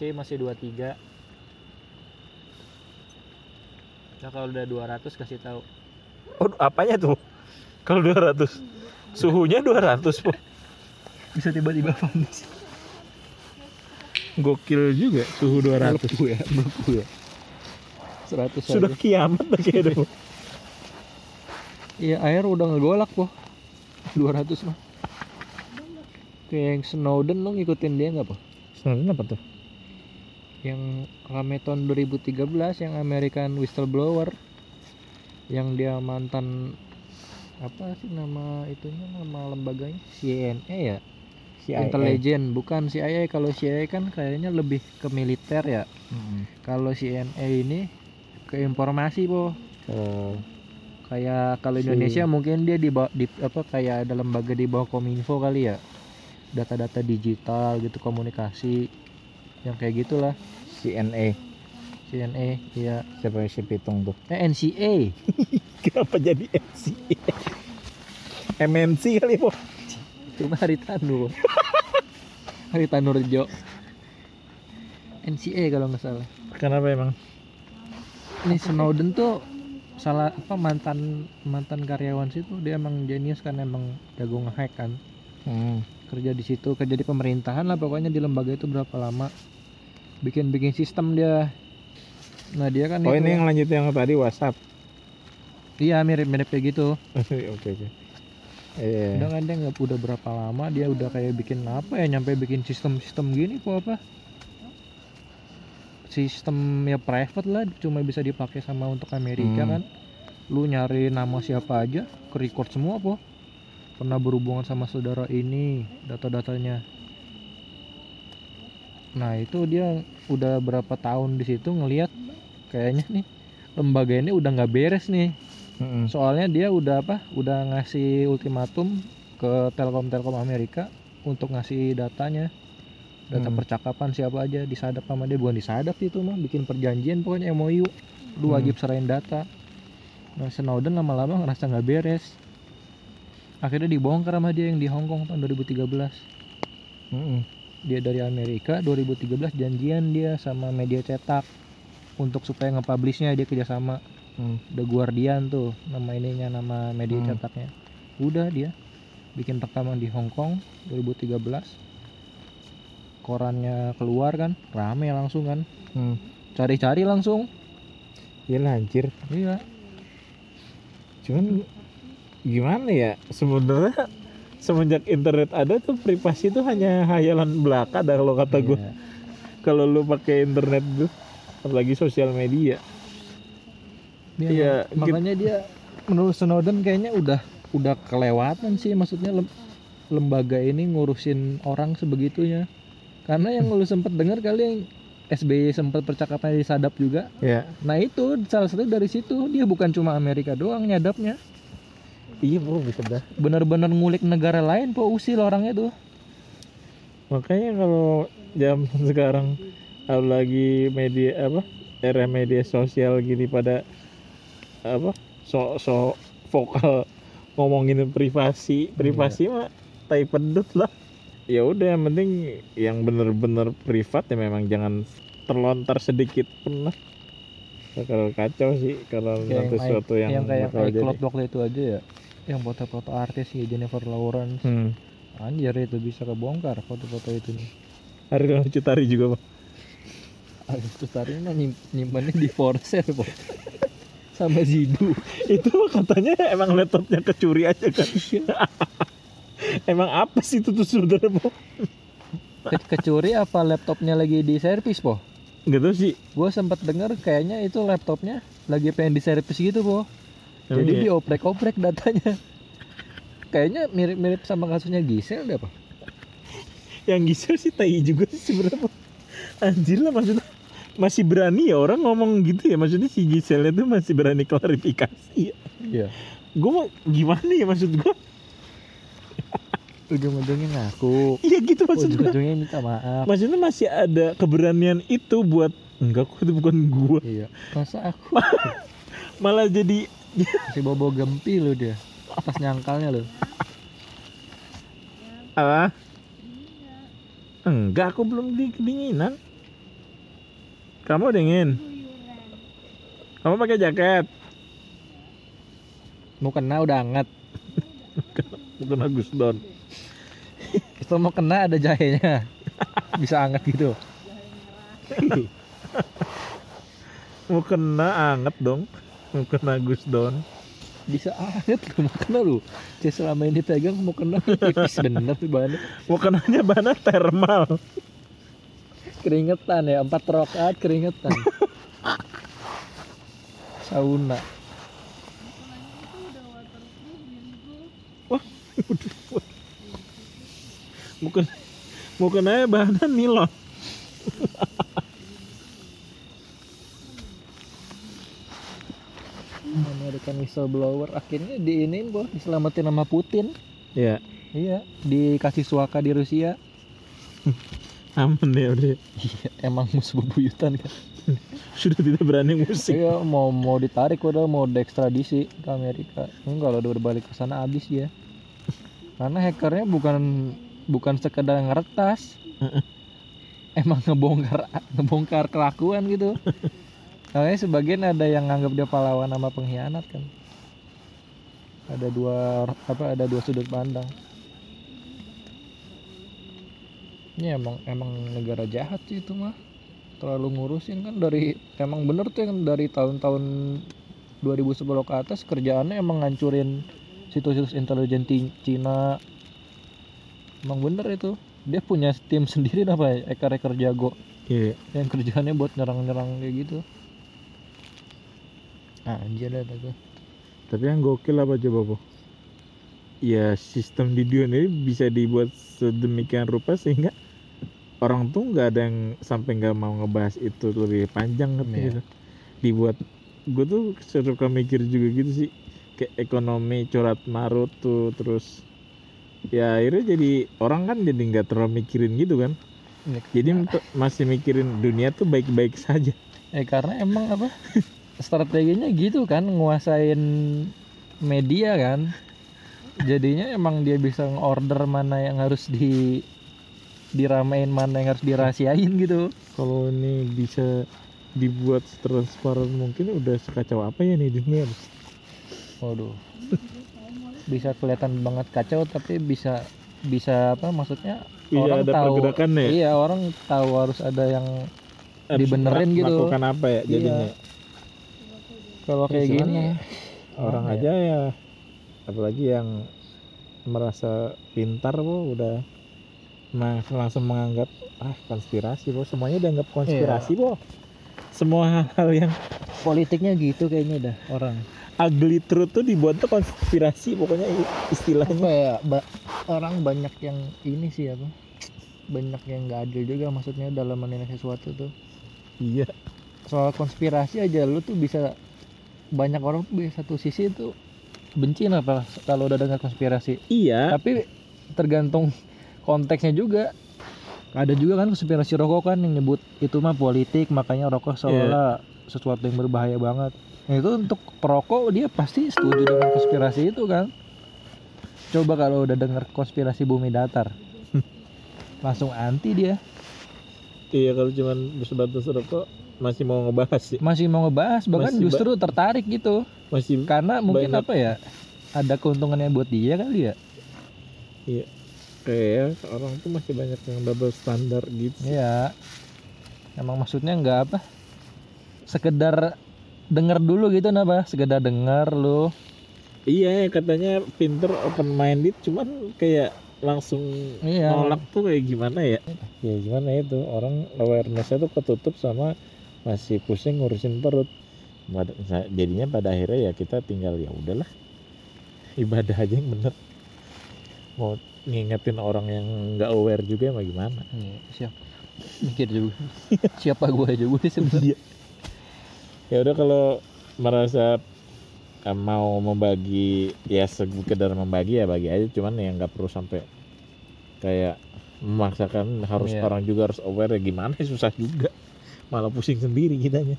sih masih 23 nah kalau udah 200 kasih tahu Oh, apanya tuh? Kalau 200. Suhunya 200, Po. bisa tiba-tiba panas Gokil juga suhu 200. Melepuh ya melepuh ya 100 Sudah aja. kiamat lah kayaknya. Po. iya air udah ngegolak po 200 mah kayak yang Snowden lo ngikutin dia nggak po Snowden apa tuh? Yang rame tahun 2013 yang American whistleblower yang dia mantan apa sih nama itunya nama lembaganya? CNA ya? CIA. intelijen bukan CIA kalau CIA kan kayaknya lebih ke militer ya. Mm-mm. kalau CNA ini ke informasi po Oh, kayak kalau Si- Indonesia mungkin dia di, di apa kayak ada lembaga di bawah kominfo kali ya. Data-data digital gitu komunikasi yang kayak gitulah CNA. CNA ya Siapa yang si Pitung tuh? eh NCA Kenapa jadi NCA? MNC kali, Po. cuma Haritanu Haritanu Rejo NCA kalau nggak salah Kenapa emang? ini Snowden tuh salah apa mantan mantan karyawan situ dia emang jenius kan emang jago ngehack kan Hmm. kerja di situ kerja di pemerintahan lah pokoknya di lembaga itu berapa lama bikin bikin sistem dia nah dia kan Oh, itu- ini yang lanjut yang tadi WhatsApp. iya mirip mirip kayak gitu Oke, oke. Iya. udah kan dia nggak udah berapa lama dia udah kayak bikin apa ya nyampe bikin sistem sistem gini kok apa sistem ya private lah cuma bisa dipakai sama untuk Amerika Hmm. kan lu nyari nama siapa aja ke record semua po pernah berhubungan sama saudara ini data-datanya nah itu dia udah berapa tahun di situ ngelihat kayaknya nih lembaga ini udah nggak beres nih Mm-mm. soalnya dia udah apa udah ngasih ultimatum ke Telkom Telkom Amerika untuk ngasih datanya data Hmm. percakapan siapa aja disadap sama dia bukan disadap itu mah bikin perjanjian pokoknya MOU lu Hmm. wajib serahin data nah Snowden lama-lama ngerasa nggak beres akhirnya dibongkar sama dia yang di Hong Kong tahun 2013 Mm-mm. Dia dari Amerika 2013 janjian dia sama media cetak untuk supaya nge-publishnya dia kerjasama Hmm. The Guardian tuh nama ininya nama media Hmm. cetaknya udah dia bikin rekaman di Hong Kong 2013 korannya keluar kan rame langsung kan Hmm. cari-cari langsung Iya lah, anjir. iya Cuman gimana ya? Sebenarnya semenjak internet ada tuh privasi itu hanya hayalan belaka dah kalau kata gue. Iya. Kalau lu pakai internet tuh apalagi sosial media. Dia Iya, mak- makanya dia menurut Snowden kayaknya udah udah kelewatan sih maksudnya lem- lembaga ini ngurusin orang sebegitunya karena yang lu sempet dengar kali yang SBY sempat percakapan disadap juga Ya. nah itu salah satu dari situ dia bukan cuma Amerika doang nyadapnya Iya, bro, bisa dah. benar-benar ngulik negara lain po usil orangnya tuh Makanya kalau jam sekarang lagi media apa? Era media sosial gini pada apa? So so vokal ngomongin privasi, privasi mah tai pedut lah. Ya udah yang penting yang bener-bener privat ya memang jangan terlontar sedikit pun lah. Bakal kacau sih kalau nanti sesuatu yang, yang kayak bakal jadi. waktu itu aja ya yang foto-foto artis ya Jennifer Lawrence Hmm. anjir itu bisa kebongkar foto-foto itu nih Rano Cutari juga, Bang. Agus Tustari mah nyim- nyimpannya di Forser po sama Zidu Itu mah katanya emang laptopnya kecuri aja kan. emang apa sih itu tuh sebenarnya, Bang? Ke- kecuri apa laptopnya lagi di servis po Gak tau sih. gue sempat dengar kayaknya itu laptopnya lagi pengen di servis gitu po Emang jadi iya? dioprek-oprek datanya. Kayaknya mirip-mirip sama kasusnya Gisel deh apa? Yang Gisel sih tai juga sih sebenarnya. Anjir lah maksudnya. Masih berani ya orang ngomong gitu ya. Maksudnya si Gisel itu masih berani klarifikasi ya. Iya. Gue mau gimana ya maksud gue ujung-ujungnya ngaku iya gitu maksud ujung-ujungnya minta maaf. Maksudnya masih ada keberanian itu buat enggak kok itu bukan gue iya. Masa aku? Malah jadi si bobo gempi lu dia pas nyangkalnya lu apa enggak aku belum di kedinginan Kamu dingin? Kamu pakai jaket? Mau kena udah hangat. Bukan Agus Don. Kalau mau kena ada jahenya. Bisa hangat gitu. Mau kena anget dong. Mau kena Agus Don. Bisa hangat lu mau kena lu. Saya selama ini pegang mau kena tipis bener tuh bahannya. Mau kenanya bahannya thermal. Keringetan ya, empat rokaat keringetan. Sauna. Bukan mau kenanya bahannya nilon. American whistleblower akhirnya diinin kok diselamatin sama Putin. Ya, Iya, dikasih suaka di Rusia. aman ya udah. Iya, emang musuh bebuyutan kan. Sudah tidak berani musik. Iya, mau mau ditarik udah mau diekstradisi ke Amerika. Enggak kalau udah balik ke sana habis dia. Karena hackernya bukan bukan sekedar ngeretas. Emang ngebongkar ngebongkar kelakuan gitu. Makanya sebagian ada yang nganggap dia pahlawan sama pengkhianat kan. Ada dua apa ada dua sudut pandang. Ini emang emang negara jahat sih itu mah. Terlalu ngurusin kan? Dari emang bener tuh yang dari tahun-tahun 2010 ke atas kerjaannya emang ngancurin situs-situs intelijen Cina. Emang bener itu. Dia punya tim sendiri apa ya? Eker-eker jago. Iya. yang kerjaannya buat nyerang-nyerang kayak gitu anjir dah tuh Tapi yang gokil apa coba po? Ya sistem di dunia ini bisa dibuat sedemikian rupa sehingga orang tuh nggak ada yang sampai nggak mau ngebahas itu lebih panjang gitu. Iya. gitu. Dibuat gue tuh suka mikir juga gitu sih kayak ekonomi corat marut tuh terus ya akhirnya jadi orang kan jadi nggak terlalu mikirin gitu kan Ini jadi masih mikirin dunia tuh baik-baik saja Eh karena emang apa strateginya gitu kan nguasain media kan. Jadinya emang dia bisa order mana yang harus di diramein mana yang harus dirahasiain gitu. kalau ini bisa dibuat transparan mungkin udah sekacau apa ya nih dunia Waduh. Bisa kelihatan banget kacau tapi bisa bisa apa maksudnya Iya orang ada tahu ya Iya, orang tahu harus ada yang Harus dibenerin gitu. melakukan apa ya Iya. Kalau kayak Ya, gini gimana? orang Gimana aja ya apalagi yang merasa pintar bu udah ma- langsung menganggap ah konspirasi bu. Semuanya dianggap konspirasi bu. Semua hal-hal yang politiknya gitu kayaknya dah orang. ugly truth tuh dibuat tuh konspirasi pokoknya istilahnya. Apa ya ba- orang banyak yang ini sih apa banyak yang nggak adil juga maksudnya dalam menilai sesuatu tuh. Iya. Soal konspirasi aja lu tuh bisa banyak orang tuh bisa satu sisi tuh benci apa kalau udah dengar konspirasi. Iya. Tapi tergantung konteksnya juga. Ada juga kan konspirasi rokok kan yang nyebut itu mah politik makanya rokok seolah sesuatu yang berbahaya banget. Nah, itu untuk perokok dia pasti setuju dengan konspirasi itu kan. Coba kalau udah dengar konspirasi bumi datar langsung anti dia. Iya kalau cuman sebatas rokok masih mau ngebahas sih masih mau ngebahas bahkan Masih ba- justru tertarik gitu masih karena mungkin Banyak. apa ya ada keuntungannya buat dia kali ya kayak orang tuh masih banyak yang double standar gitu. Iya. Emang maksudnya nggak apa? Sekedar denger dulu gitu napa? Sekedar denger lu. Iya katanya pinter open minded cuman kayak langsung Iya. nolak tuh kayak gimana ya? Ya gimana itu orang awarenessnya tuh ketutup sama masih pusing ngurusin perut. Jadinya pada akhirnya ya kita tinggal ya udahlah ibadah aja yang bener. Mau ngingetin orang yang nggak aware juga mah gimana? Iya, siap. Mikir juga. Siapa gue juga sih sebenarnya. ya udah kalau merasa eh, mau membagi ya sekedar membagi ya bagi aja cuman ya nggak perlu sampai kayak memaksakan harus Iya. orang juga harus aware ya gimana ya susah juga malah pusing sendiri kitanya.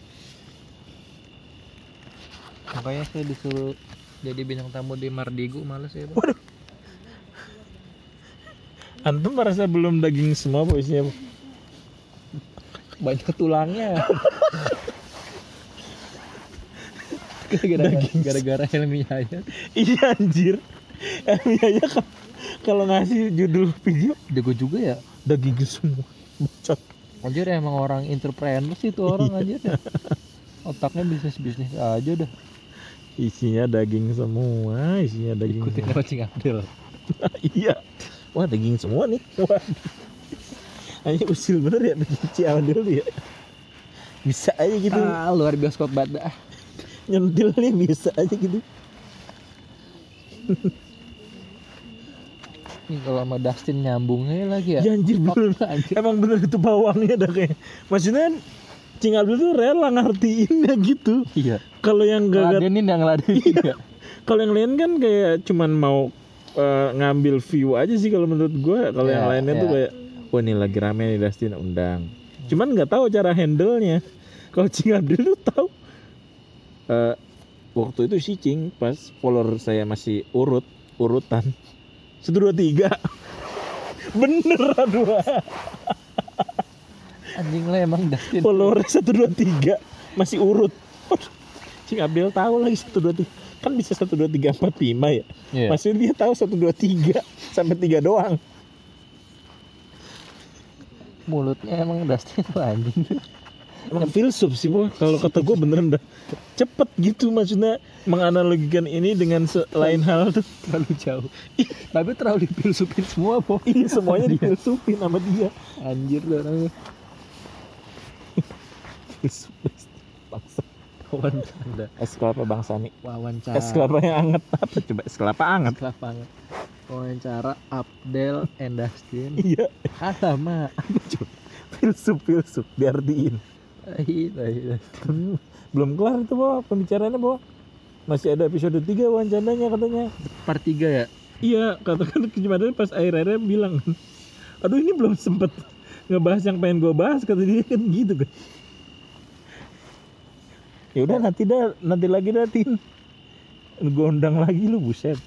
Makanya saya disuruh jadi bintang tamu di Mardigu males ya. antum merasa belum daging semua apa isinya Bu? banyak tulangnya. Gara-gara gara-gara Helmi Yahya. Iya anjir. Helmi aja ka- kalau ngasih judul video jago juga ya. daging semua. Bocot anjir emang orang entrepreneur sih itu orang anjir. Ya. otaknya bisnis bisnis aja dah. Isinya daging semua isinya daging ikutin semua. lewat Cing Abdel iya. Wah daging semua nih. Wah. Hanya usil bener ya daging ciamandil dia bisa aja gitu. Ah, luar bioskop banget dah. nyentilnya bisa aja gitu Nih kalau sama Dustin nyambungnya lagi ya. Ya anjir bener anjir. emang bener itu bawangnya dah kayak maksudnya Cing Abdul tuh rela ngertiinnya gitu. Iya. Kalau yang gak ngeladenin yang ngeladenin. Ya kalau yang lain kan kayak cuman mau eh, ngambil view aja sih kalau menurut gue kalau yang Ya, lainnya tuh ya. kayak wah ini lagi rame nih Dustin undang. Cuman nggak tahu cara handle nya kalau Cing Abdul tuh tahu. Eh, waktu itu sih Cing pas follower saya masih urut urutan satu dua tiga. Bener aduh. Anjing lah emang Dustin. Follower satu dua tiga. Masih urut. Cing Abdul tahu lagi satu dua tiga. Kan bisa satu dua tiga empat lima ya? Iya. Maksudnya dia tahu satu dua tiga sampai tiga doang. mulutnya emang Dustin tuh anjing Emang filsuf sih boy. Kalau kata gue beneran dah cepet gitu maksudnya menganalogikan ini dengan lain hal tuh. terlalu jauh tapi terlalu dipilsupin semua po Ini semuanya difilsufin sama dia. anjir tuh orangnya Filsuf bangsa. kawan canda Es kelapa bang Sani. wawancara Es kelapa yang anget apa coba es kelapa anget. lapangan wawancara Abdel and Dustin Iya. Alama Filsuf filsuf diartiin. Iya, iya. Belum kelar itu bawa pembicaraannya bawa. Masih ada episode 3 wawancaranya katanya. part 3 ya Iya, katakan kemarin pas akhir-akhirnya bilang, aduh ini belum sempet ngebahas yang pengen gue bahas kata dia kan gitu kan. Ya udah nanti dah, nanti lagi dah tin. Gue undang lagi lu buset.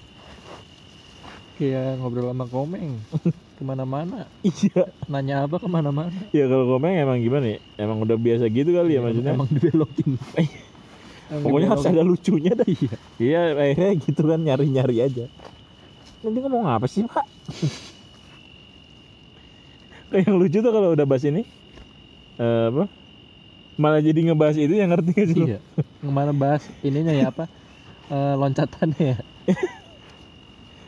Kayak ngobrol sama komeng ke mana-mana Iya. nanya apa ke mana-mana Ya kalau komeng emang gimana ya? Emang udah biasa gitu kali ya maksudnya. emang dibelokin Pokoknya harus ada lucunya dah. iya Iya, akhirnya gitu kan nyari-nyari aja. Nanti ngomong apa sih pak? Kayak yang lucu tuh kalau udah bahas ini, eh, apa? Malah jadi ngebahas itu yang ngerti gak sih iya ke mana bahas ininya ya apa Eh, loncatannya ya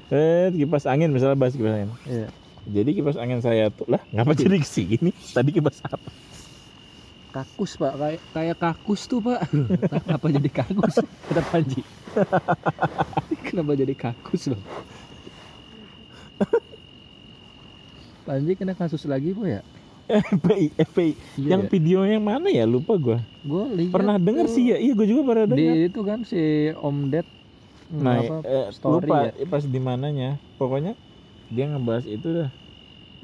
Eh, kipas angin misalnya bahas kipas angin. iya Jadi kipas angin saya tuh lah, ngapa jadi ke sini? Tadi kipas apa? kakus pak kayak kayak kakus tuh pak kenapa jadi kakus kata Panji kenapa jadi kakus bang Panji kena kasus lagi po ya FPI, FPI. Iya yang ya? video yang mana ya? Lupa gua. lihat Pernah denger tuh sih ya? Iya, gua juga pernah di denger. itu kan si Om Ded Nah, apa, eh, story lupa ya? pas di mananya. Pokoknya dia ngebahas itu dah.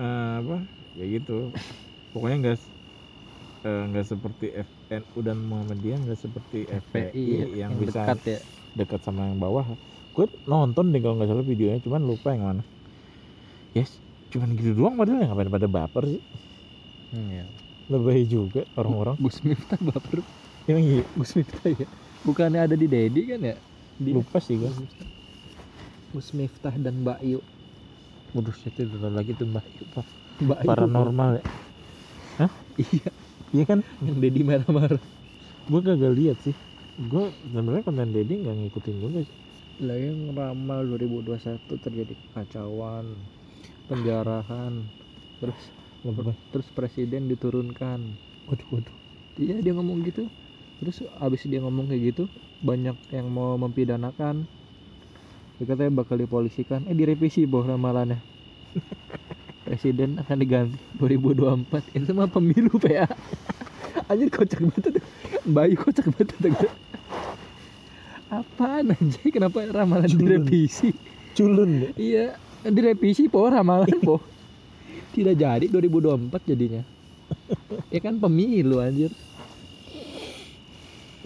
Eh, apa? Ya gitu. Pokoknya enggak enggak seperti FNU dan Muhammadiyah enggak seperti FPI FPI yang, bisa dekat ya dekat sama yang bawah. Gue nonton deh kalau nggak salah videonya, cuman lupa yang mana. Yes, cuman gitu doang padahal yang ngapain pada baper sih. Hmm, ya. Lebih juga orang-orang. Gus Miftah baper Emang iya, Gus Miftah ya bukannya ada di Dedi kan ya di lupa sih gue. Gus Miftah dan Mbak Yu Waduh, itu udah lagi tuh Mbak Yu, Pak. Mbak Paranormal ya. iya. Iya kan? yang Dedi marah-marah. Gue kagak lihat sih. Gue sebenarnya konten Dedi nggak ngikutin juga sih. Lah yang ramal 2021 terjadi kekacauan penjarahan terus Lebay. terus presiden diturunkan. Waduh waduh. Iya dia ngomong gitu. Terus abis dia ngomong kayak gitu banyak yang mau mempidanakan. Dia katanya bakal dipolisikan. Eh direvisi boh ramalannya. Presiden akan diganti. 2024 itu mah pemilu PA anjir kocak banget tuh. Bayu kocak banget tuh apaan anjir kenapa ramalan Culun. direvisi? Culun. Ya iya direvisi po ramalan po tidak jadi 2024 jadinya. Ya kan pemilu anjir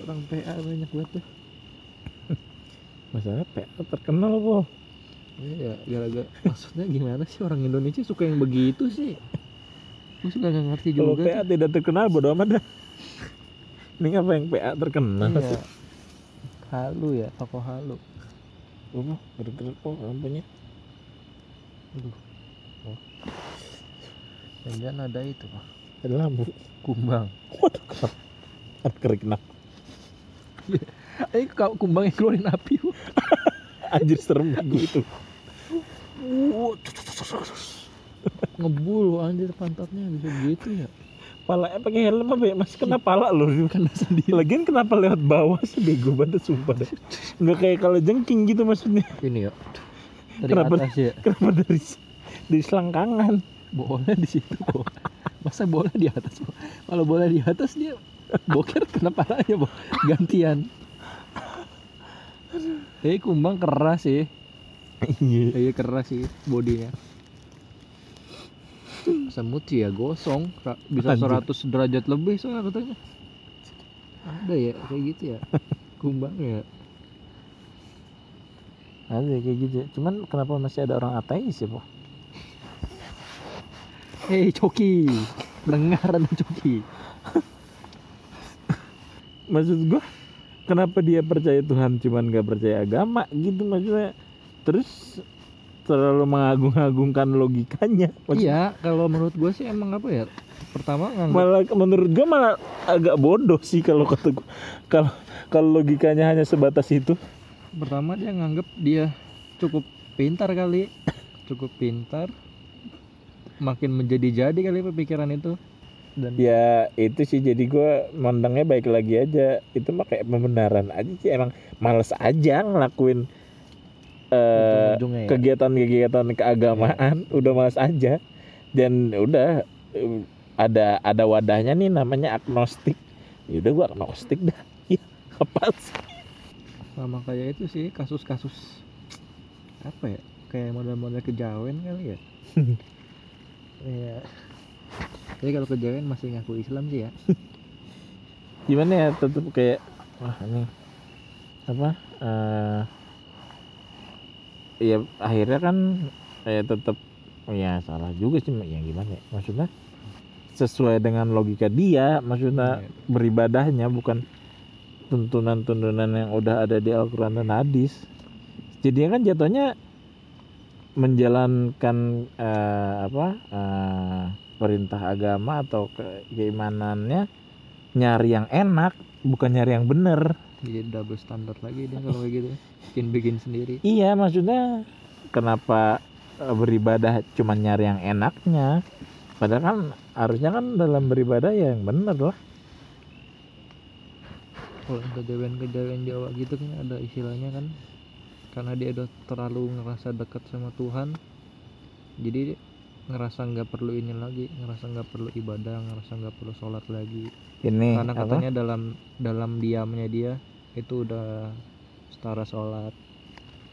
orang PA banyak banget tuh masalah PA terkenal kok Iya, gara-gara maksudnya gimana sih orang Indonesia suka yang begitu sih? Gue suka nggak ngerti Kalau juga. PA tidak terkenal bodo amat dah. Ini apa yang PA terkenal sih? Iya. Halu ya, toko halu. Oh, gerak-gerak kok lampunya. Aduh. Oh. Jangan ada itu pak. Ada lampu. Kumbang. Waduh? Ada keriknak. Eh kau kumbang yang keluarin api. Anjir serem gue itu. Ngebul anjir pantatnya bisa gitu ya. Pala eh, pakai helm apa ya? Mas kena pala lu. Kena sendiri. Lagian kenapa lewat bawah sih bego banget sumpah dah. Enggak kayak kalau jengking gitu maksudnya. Ini ya. Dari Kenapa? atas ya. Kenapa dari dari selangkangan? Bola di situ. Bo. Masa bola di atas? Kalau bola di atas dia boker kena palanya, Bo. Gantian. Tapi kumbang keras sih. Iya. Iya keras sih bodinya. Semut sih ya gosong, bisa Anjir. 100 derajat lebih soalnya katanya. Ada ya kayak gitu ya. Kumbang ya. Ada kayak gitu. ya. Cuman kenapa masih ada orang ateis ya, Po? Hei Coki, dengar ada Coki. Maksud gua kenapa dia percaya Tuhan cuman gak percaya agama gitu maksudnya. Terus terlalu mengagung-agungkan logikanya. Maksud- Iya, kalau menurut gue sih emang apa ya? Pertama nganggap malah menurut gua malah agak bodoh sih kalau kata. Kalau kalau logikanya hanya sebatas itu. pertama dia nganggap dia cukup pintar kali, cukup pintar. Makin menjadi-jadi kali pemikiran itu. Dan Ya itu sih. Jadi gua mandangnya baik lagi aja. Itu mah kayak pembenaran aja sih. Emang males aja ngelakuin ujung-ujungnya ya. kegiatan-kegiatan keagamaan. Udah malas aja. Dan udah ada ada wadahnya nih namanya agnostik. Ya udah gua agnostik dah. Ya apa sih? Sama kayak itu sih kasus-kasus apa ya kayak model-model kejawen kali ya? Iya. Jadi kalau kejawen masih ngaku Islam sih ya. gimana ya tetep kayak wah ini apa eh ya akhirnya kan kayak tetep ya salah juga sih ya gimana ya maksudnya sesuai dengan logika dia maksudnya Iya. beribadahnya bukan tuntunan-tuntunan yang udah ada di Al-Quran dan Hadis jadi kan jatuhnya menjalankan eh, apa eh, perintah agama atau ke- keimanannya nyari yang enak bukan nyari yang bener Jadi double standar lagi dia kalau kayak gitu. Bikin bikin sendiri. iya maksudnya kenapa eh, beribadah cuma nyari yang enaknya padahal kan harusnya kan dalam beribadah ya yang bener lah Kalau kejawen-kejawen Jawa gitu kan ada istilahnya kan karena dia udah terlalu ngerasa dekat sama Tuhan jadi ngerasa nggak perlu ini lagi ngerasa nggak perlu ibadah ngerasa nggak perlu sholat lagi. Ini karena apa? katanya dalam dalam diamnya dia itu udah setara sholat.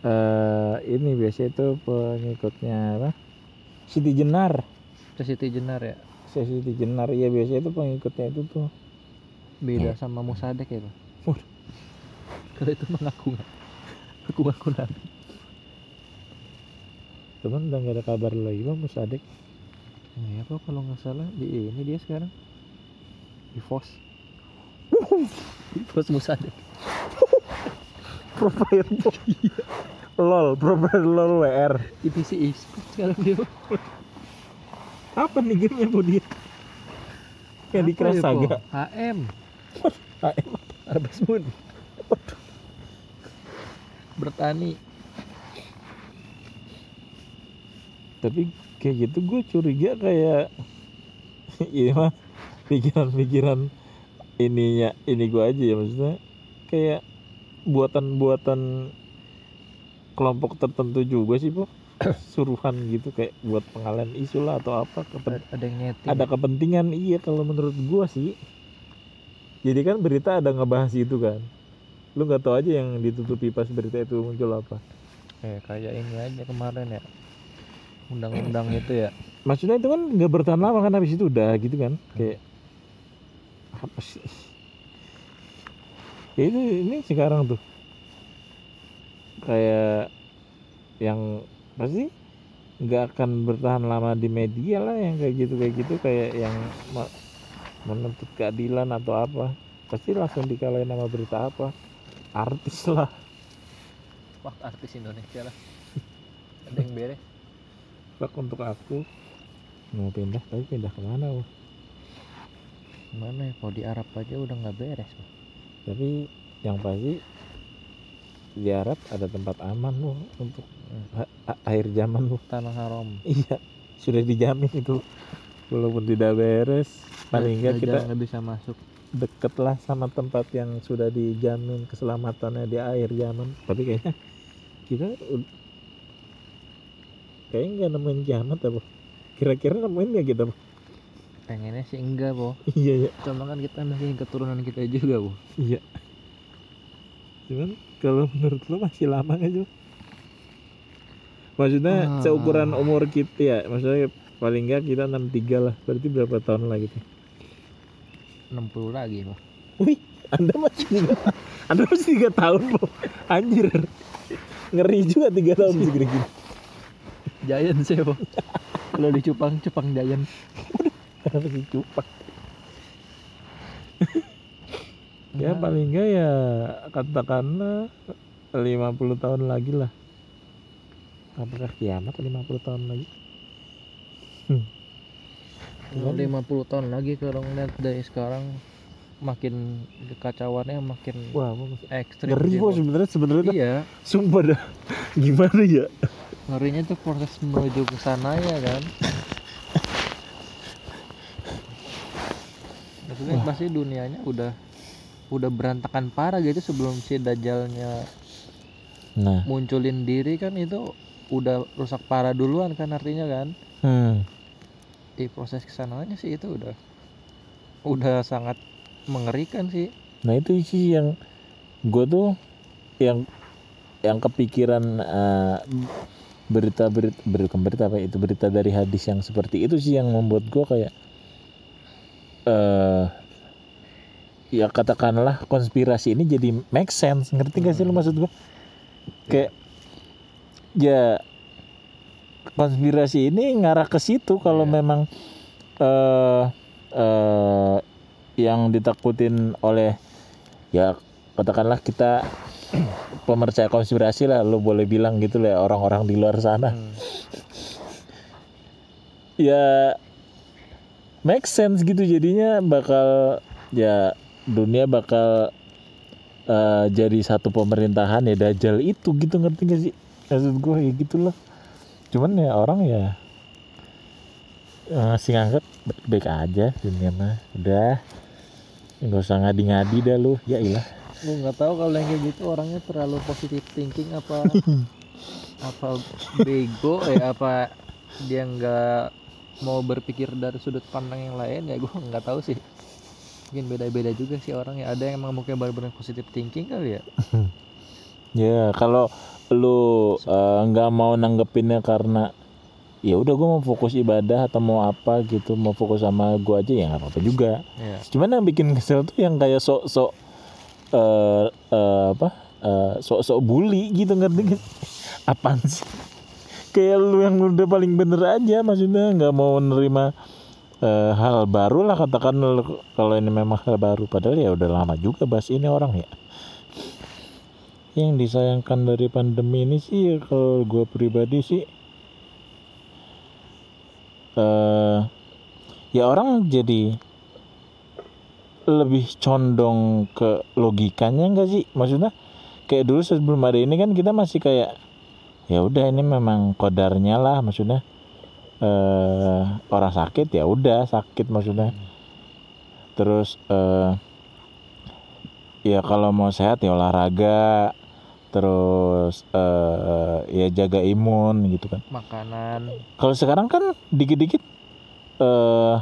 Eh ini biasa itu pengikutnya apa? Siti Jenar. Siti Jenar ya? Siti Jenar ya biasa itu pengikutnya itu tuh. Beda sama Musadek ya pak? Kalau itu mengaku aku ngaku nabi teman udah gak ada kabar lagi bang Musadek ya apa kalau nggak salah? Di ini dia sekarang. Di Vos. Di Vos Musadek profile lol profile lol WR PC e-sport sekarang dia apa nih gamenya bu dia? Yang di Apa ya, Saga? HM HM. Harvest Moon bertani tapi kayak gitu gue curiga kayak ini mah pikiran-pikiran ininya ini gue aja ya maksudnya. Kayak buatan-buatan kelompok tertentu juga sih po suruhan gitu kayak buat pengalian isu lah atau apa kepen- ada, ada yang ada kepentingan iya kalau menurut gua sih. Jadi kan berita ada ngebahas itu kan. Lu nggak tahu aja yang ditutupi pas berita itu muncul apa. Eh, kayak ini aja kemarin ya undang-undang itu ya. Maksudnya itu kan nggak bertahan lama kan habis itu udah gitu kan kayak apa sih? Ya itu ini sekarang tuh. Kayak yang pasti nggak akan bertahan lama di media lah yang kayak gitu kayak gitu kayak yang me- menuntut keadilan atau apa. Pasti langsung dikalahin sama berita apa? Artis lah. Wah artis Indonesia lah. Ada yang beres. Fuck untuk aku mau pindah tapi pindah ke mana Wah? Mana ya? Kalau di Arab aja udah nggak beres. Bang. tapi yang pasti di Arab ada tempat aman loh untuk a- a- akhir zaman loh Tanah haram. iya sudah dijamin itu walaupun tidak beres paling enggak kita nggak bisa masuk. deket lah sama tempat yang sudah dijamin keselamatannya di akhir zaman tapi kayaknya kita kayaknya nggak nemuin kiamat apa kira-kira nemuin nggak kita Bu? Pengennya sih enggak, Bo. iya ya Cuma kan kita masih keturunan kita juga, Bo. iya cuman kalau menurut lo masih lama nggak Jo? maksudnya Ah. seukuran umur kita ya maksudnya paling nggak kita 63 lah berarti berapa tahun lagi tuh 60 lagi, Bo. Wih, Anda masih tiga, Anda masih tiga tahun, Bo. Anjir. Ngeri juga tiga tahun segini gini. Giant sih, Bo. Kalau di Cupang, Cupang Giant. Kenapa sih cupak? ya paling enggak ya katakanlah 50 tahun lagi lah. Apakah kiamat 50 tahun lagi? Kalau 50 tahun lagi kalau ngeliat dari sekarang makin kekacauannya makin Wah, ekstrim ngeri Bo. sebenarnya sebenarnya. Iya, Sumpah dah. Gimana ya? Ngerinya tuh proses menuju ke sana ya kan. Maksudnya Wah. pasti dunianya udah udah berantakan parah gitu sebelum si Dajjalnya Nah, munculin diri kan itu udah rusak parah duluan kan artinya kan. hmm. Di proses ke sananya sih itu udah udah sangat mengerikan sih. Nah itu sih yang gue tuh yang yang kepikiran eh, berita berita bukan berita apa itu berita dari hadis yang seperti itu sih yang membuat gue kayak eh ya katakanlah konspirasi ini jadi make sense. Ngerti gak sih lu maksud gue kayak ya konspirasi ini ngarah ke situ kalau Iya. memang eh eh yang ditakutin oleh ya katakanlah kita pemercaya konspirasi lah lo boleh bilang gitu lah orang-orang di luar sana. Hmm. ya make sense gitu jadinya bakal ya dunia bakal eh, jadi satu pemerintahan ya dajjal itu gitu ngerti gak sih? Maksud gue ya gitulah. Cuman ya orang ya eh, masih nganggap baik-baik aja dunia mah. Udah nggak usah ngadi-ngadi dah lu. Ya ilah gue nggak tahu kalau yang kayak gitu orangnya terlalu positive thinking apa apa bego ya apa dia nggak mau berpikir dari sudut pandang yang lain ya gue nggak tahu sih. Mungkin beda-beda juga sih orangnya ada yang emang mungkin benar-benar positive thinking kali ya? Ya kalau lu eh, nggak mau nanggepinnya karena ya udah gue mau fokus ibadah atau mau apa gitu mau fokus sama gue aja ya nggak apa-apa juga. ya Cuman yang bikin kesel tuh yang kayak sok-sok eh eh, apa eh, sok-sok bully gitu ngerti gak? Apaan sih? Kayak lu yang udah paling bener aja maksudnya nggak mau menerima eh, hal baru lah katakan kalau ini memang hal baru padahal ya udah lama juga bahas ini orang ya yang disayangkan dari pandemi ini sih ya kalau gue pribadi sih eh ya orang jadi lebih condong ke logikanya enggak sih? Maksudnya kayak dulu sebelum ada ini kan kita masih kayak ya udah ini memang kodarnya lah maksudnya. Eh orang sakit ya udah sakit maksudnya. Terus eh ya kalau mau sehat ya olahraga. Terus eh ya jaga imun gitu kan. Makanan. Kalau sekarang kan dikit-dikit eh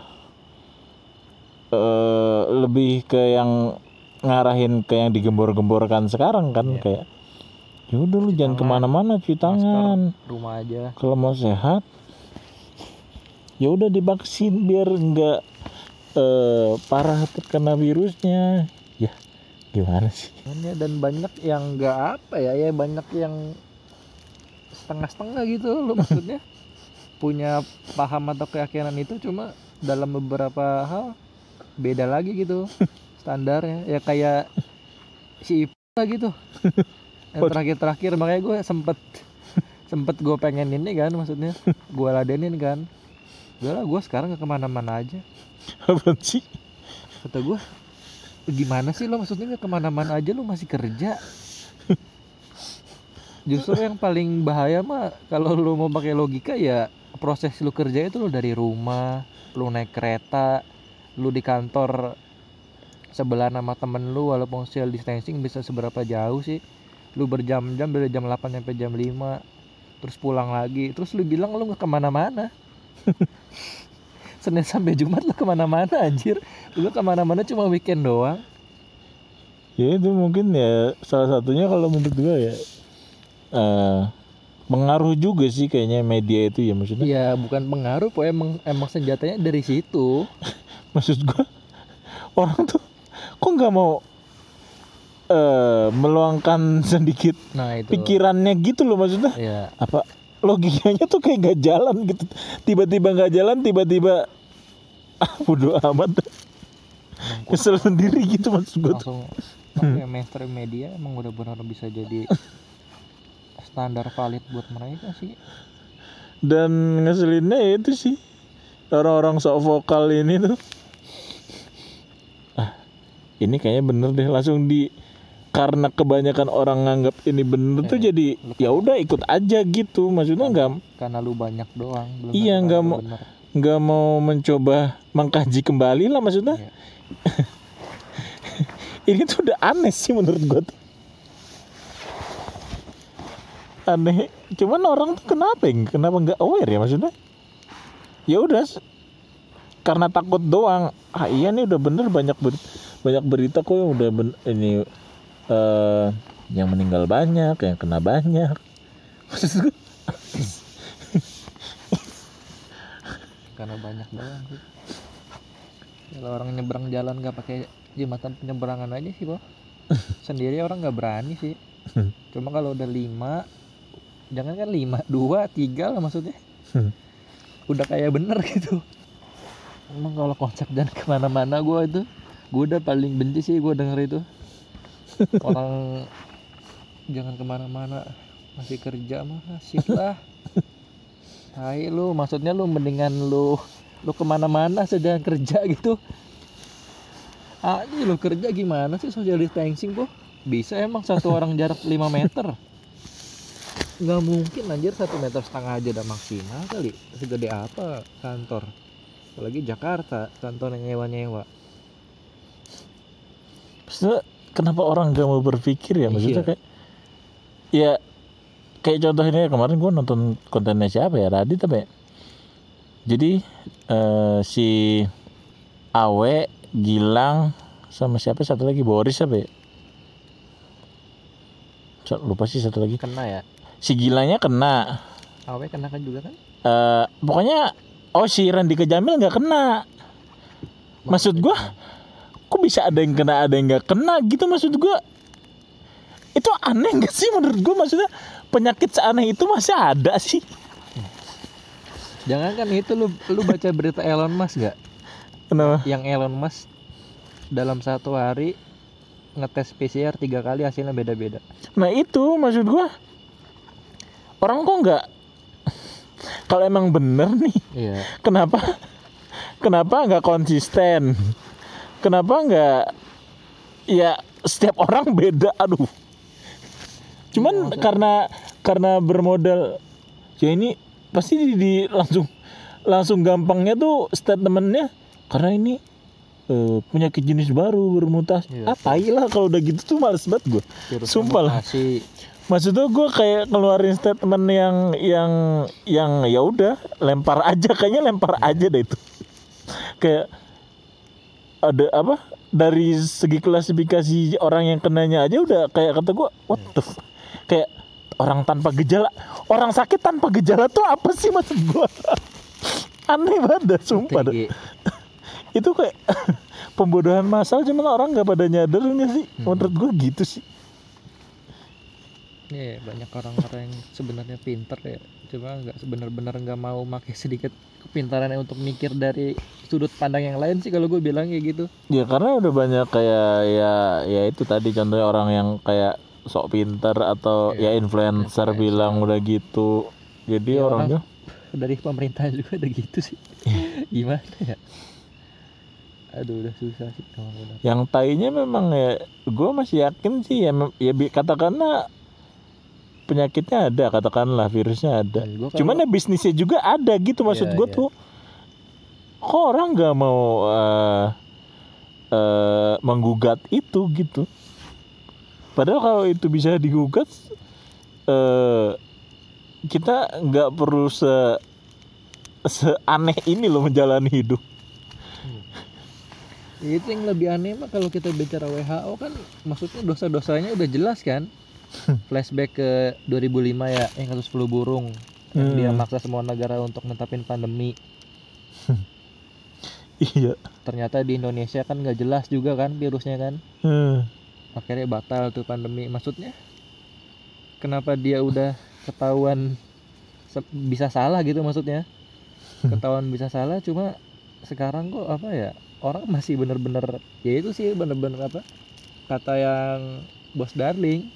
eh lebih ke yang ngarahin ke yang digembor-gemborkan sekarang kan Iya. kayak ya udah lu jangan ke mana-mana cuci tangan. rumah aja. Kalau mau sehat. Ya udah divaksin biar enggak eh parah terkena virusnya. Ya gimana sih? Ya, dan banyak yang nggak apa ya ya banyak yang setengah-setengah gitu lo maksudnya. Punya paham atau keyakinan itu cuma dalam beberapa hal beda lagi gitu standarnya. Ya kayak si Ipa gitu. Yang terakhir-terakhir makanya gue sempet sempet gue pengen ini kan maksudnya. Gue ladenin kan. Udah lah gue sekarang gak ke mana-mana aja. Apa sih? Kata gue gimana sih lo? Maksudnya nggak ke mana-mana aja lo masih kerja. Justru yang paling bahaya mah kalau lo mau pakai logika ya proses lo kerja itu lo dari rumah lo naik kereta lo di kantor sebelah nama temen lu walaupun social distancing bisa seberapa jauh sih? Lu berjam-jam dari jam 8 sampai jam 5 terus pulang lagi. Terus lu bilang lu nggak ke mana-mana. Senin sampai Jumat lu ke mana-mana anjir. Lu ke mana-mana cuma weekend doang. Ya itu mungkin ya salah satunya kalau menurut gua ya eh pengaruh juga sih kayaknya media itu ya maksudnya. Ya bukan pengaruh po emang emang senjatanya dari situ maksud gua orang tuh kok nggak mau eh meluangkan sedikit nah itu. pikirannya gitu loh maksudnya. Ya apa logikanya tuh kayak nggak jalan gitu. Tiba-tiba nggak jalan tiba-tiba ah bodo amat. Kesel sendiri gitu maksud gue tuh. Pakai mainstream media emang udah benar bisa jadi standar valid buat mereka sih. Dan ngeselinnya ya itu sih orang-orang sok vokal ini tuh ini kayaknya bener deh langsung di karena kebanyakan orang nganggap ini bener tuh Eh, jadi ya udah ikut aja gitu. Maksudnya nggak karena lu banyak doang belum Iya, nggak mau- bener. nggak mau mencoba mengkaji kembali lah maksudnya. Iya. ini tuh udah aneh sih menurut gua tuh. Aneh. Cuman orang tuh kenapa ya? Kenapa nggak aware ya maksudnya? Ya udah karena takut doang. Ah iya nih udah bener banyak ber- banyak berita kok yang udah ben- ini eh yang meninggal banyak yang kena banyak. Karena banyak sih. Kalau orang nyebrang jalan nggak pakai jembatan penyeberangan aja sih boh sendiri orang nggak berani sih. Cuma kalau udah lima jangan kan lima dua tiga lah maksudnya. Udah kayak bener gitu. Emang kalau konsep dan ke mana-mana gue itu gue udah paling benci sih gue denger itu. Orang jangan ke mana-mana masih kerja mah sip lah. Tai lu maksudnya lu mendingan lu lu ke mana-mana sedang kerja gitu. Ah ini lu kerja gimana sih social distancing kok bisa emang satu orang jarak 5 meter. Nggak mungkin anjir satu meter setengah aja udah maksimal kali. Segede apa kantor? Apalagi Jakarta kantor yang nyewa-nyewa Maksudnya kenapa orang gak mau berpikir ya? Maksudnya Iya. kayak ya kayak contoh ini kemarin gua nonton kontennya siapa ya? Radit apa ya? Jadi eh, si Awe Gilang sama siapa? Satu lagi Boris apa ya? Lupa sih satu lagi. Kena ya? Si Gilanya kena. Awe kena kan juga kan? Eh, pokoknya oh si Randy Kejamil nggak kena. Maksud gua kok bisa ada yang kena ada yang nggak kena gitu maksud gua? Itu aneh gak sih menurut gua? Maksudnya penyakit seaneh itu masih ada sih. Jangan kan itu lu lu baca berita Elon Musk gak kenapa? Yang Elon Musk dalam satu hari ngetes PCR tiga kali hasilnya beda-beda. Nah itu maksud gua. Orang kok nggak? Kalau emang bener nih iya. kenapa? Kenapa nggak konsisten kenapa nggak ya setiap orang beda aduh cuman maksudnya- karena karena bermodal ya ini pasti di, di- langsung langsung gampangnya tuh statementnya karena ini eh, penyakit jenis baru bermutasi Iya. ah lah kalau udah gitu tuh males banget gue Sumpah lah. mutasi. maksudnya gue kayak ngeluarin statement yang yang yang ya udah lempar aja kayaknya lempar aja deh itu kayak ada apa? Dari segi klasifikasi orang yang kenanya aja udah kayak kata gue what the fuck? kayak orang tanpa gejala. Orang sakit tanpa gejala tuh apa sih maksud gue aneh banget dah, sumpah dah. Itu kayak pembodohan masal cuman orang nggak pada nyadar nggak sih? Menurut gue gitu sih. Iya, banyak orang-orang yang sebenarnya pinter ya cuma nggak benar-benar nggak mau pakai sedikit kepintarannya untuk mikir dari sudut pandang yang lain sih kalau gue bilang kayak gitu. Ya karena udah banyak kayak ya ya itu tadi contohnya orang yang kayak sok pinter atau Iya, ya influencer influencer. bilang udah gitu. Jadi Ya, orangnya dari pemerintah juga ada gitu sih. Gimana ya? Aduh udah susah sih. Yang tainya memang ya gue masih yakin sih ya ya bi- katakanlah penyakitnya ada katakanlah virusnya ada. Kalau- Cuman ya bisnisnya juga ada gitu maksud Iya, gue iya. tuh. Kok orang nggak mau eh eh, menggugat itu gitu. Padahal kalau itu bisa digugat eh kita nggak perlu se seaneh ini loh menjalani hidup. Ya, itu yang lebih aneh mah kalau kita bicara WHO kan maksudnya dosa-dosanya udah jelas kan flashback ke 2005 ya yang kasus flu burung. Yang Hmm. dia maksa semua negara untuk netapin pandemi. Iya. ternyata di Indonesia kan nggak jelas juga kan virusnya kan? Hmm. akhirnya batal tuh pandemi. Maksudnya kenapa dia udah ketahuan bisa salah gitu maksudnya? Ketahuan bisa salah cuma sekarang kok apa ya orang masih bener-bener ya itu sih bener-bener apa kata yang bos darling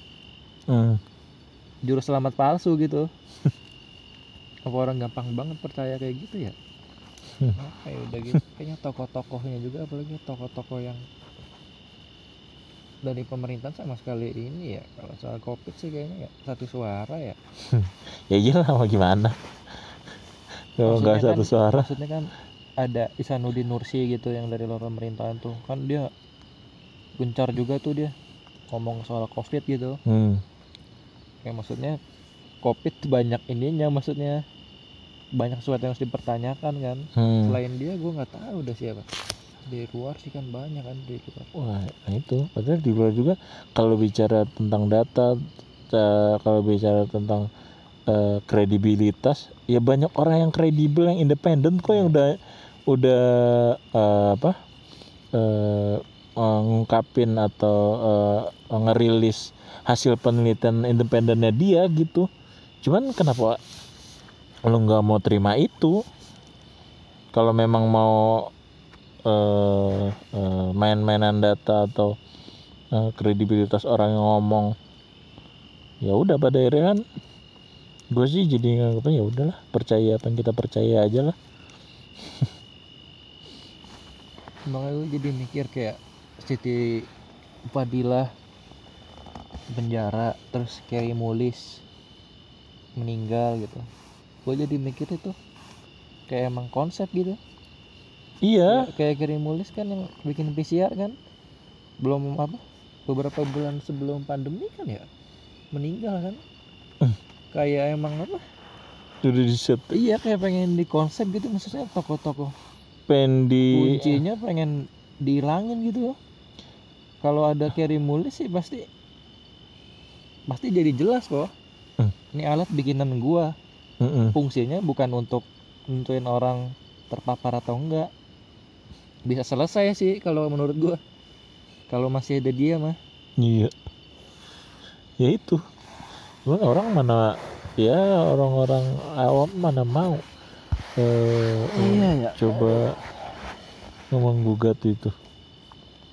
Hmm. juru selamat palsu gitu apa orang gampang banget percaya kayak gitu ya apa ya udah gitu kayaknya tokoh-tokohnya juga apalagi tokoh-tokoh yang dari pemerintahan sama sekali ini ya kalau soal covid sih kayaknya ya satu suara ya Ya iyalah mau gimana. Kalau nggak satu kan- suara. maksudnya kan ada Isanuddin Nursi gitu yang dari luar pemerintahan tuh kan dia gencar juga tuh dia ngomong soal covid gitu Hmm. Kayak maksudnya covid banyak ininya maksudnya banyak sesuatu yang harus dipertanyakan kan Hmm. selain dia gue nggak tahu udah siapa di luar sih kan banyak kan di luar Wah, itu. Padahal di luar juga kalau bicara tentang data, kalau bicara tentang eh, kredibilitas, ya banyak orang yang kredibel, yang independen kok yang udah udah eh, apa eh, ngungkapin atau eh, ngerilis hasil penelitian independennya dia gitu. Cuman kenapa lu nggak mau terima itu? Kalau memang mau eh, eh, main-mainan data atau eh, kredibilitas orang yang ngomong ya udah pada akhirnya kan gue sih jadi nganggapnya ya udahlah percaya apa yang kita percaya aja lah makanya gue jadi mikir kayak Siti Fadilah penjara terus Kerry Mulis meninggal gitu. Gue jadi mikir itu kayak emang konsep gitu. Iya. Ya, kayak Kerry Mulis kan yang bikin PCR kan. Belum apa beberapa bulan sebelum pandemi kan ya meninggal kan. Eh. kayak emang apa? Udah di set iya kayak pengen di konsep gitu maksudnya tokoh-tokoh. Pendi kuncinya pengen dihilangin gitu kalau ada Kerry Mulis sih pasti pasti jadi jelas kok Hmm. ini alat bikinan gua. Mm-mm. fungsinya bukan untuk nentuin orang terpapar atau enggak. Bisa selesai sih kalau menurut gua. Kalau masih ada dia mah. Iya. Ya itu. Cuman orang mana ya orang-orang awam mana mau eh, iya ya. coba menggugat itu.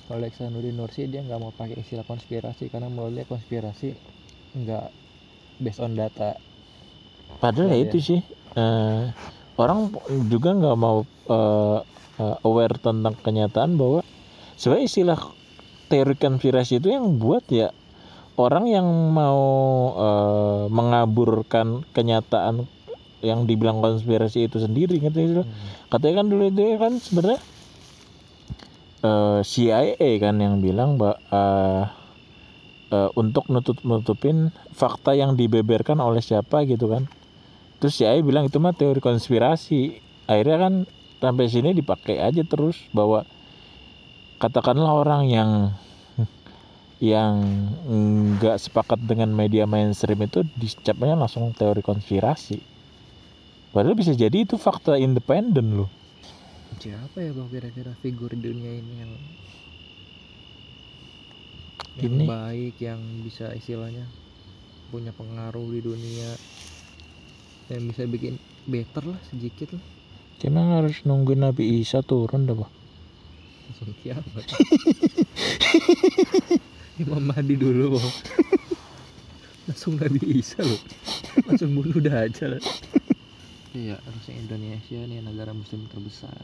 Kalau Iksanuddin Nursi dia nggak mau pakai istilah konspirasi karena menurut dia konspirasi nggak based on data Padahal ya Iya. itu sih eh, orang juga nggak mau eh, eh, aware tentang kenyataan bahwa sebenarnya istilah teori konspirasi itu yang buat ya orang yang mau eh, mengaburkan kenyataan yang dibilang konspirasi itu sendiri sih lo? katanya kan dulu itu kan sebenarnya eh, CIA kan yang bilang bahwa eh, eh, untuk nutup nutupin fakta yang dibeberkan oleh siapa gitu kan. Terus CIA bilang itu mah teori konspirasi. Akhirnya kan sampai sini dipakai aja terus bahwa katakanlah orang yang yang nggak sepakat dengan media mainstream itu dicapnya langsung teori konspirasi. Padahal bisa jadi itu fakta independen loh. Siapa ya bang kira-kira figur dunia ini yang yang Ini. baik yang bisa istilahnya punya pengaruh di dunia yang bisa bikin better lah sedikit lah Emang harus nungguin Nabi Isa turun dah, Pak. langsung kiamat Imam Mahdi dulu Bang. langsung Nabi Isa loh langsung bunuh Dajjal iya harusnya Indonesia nih negara muslim terbesar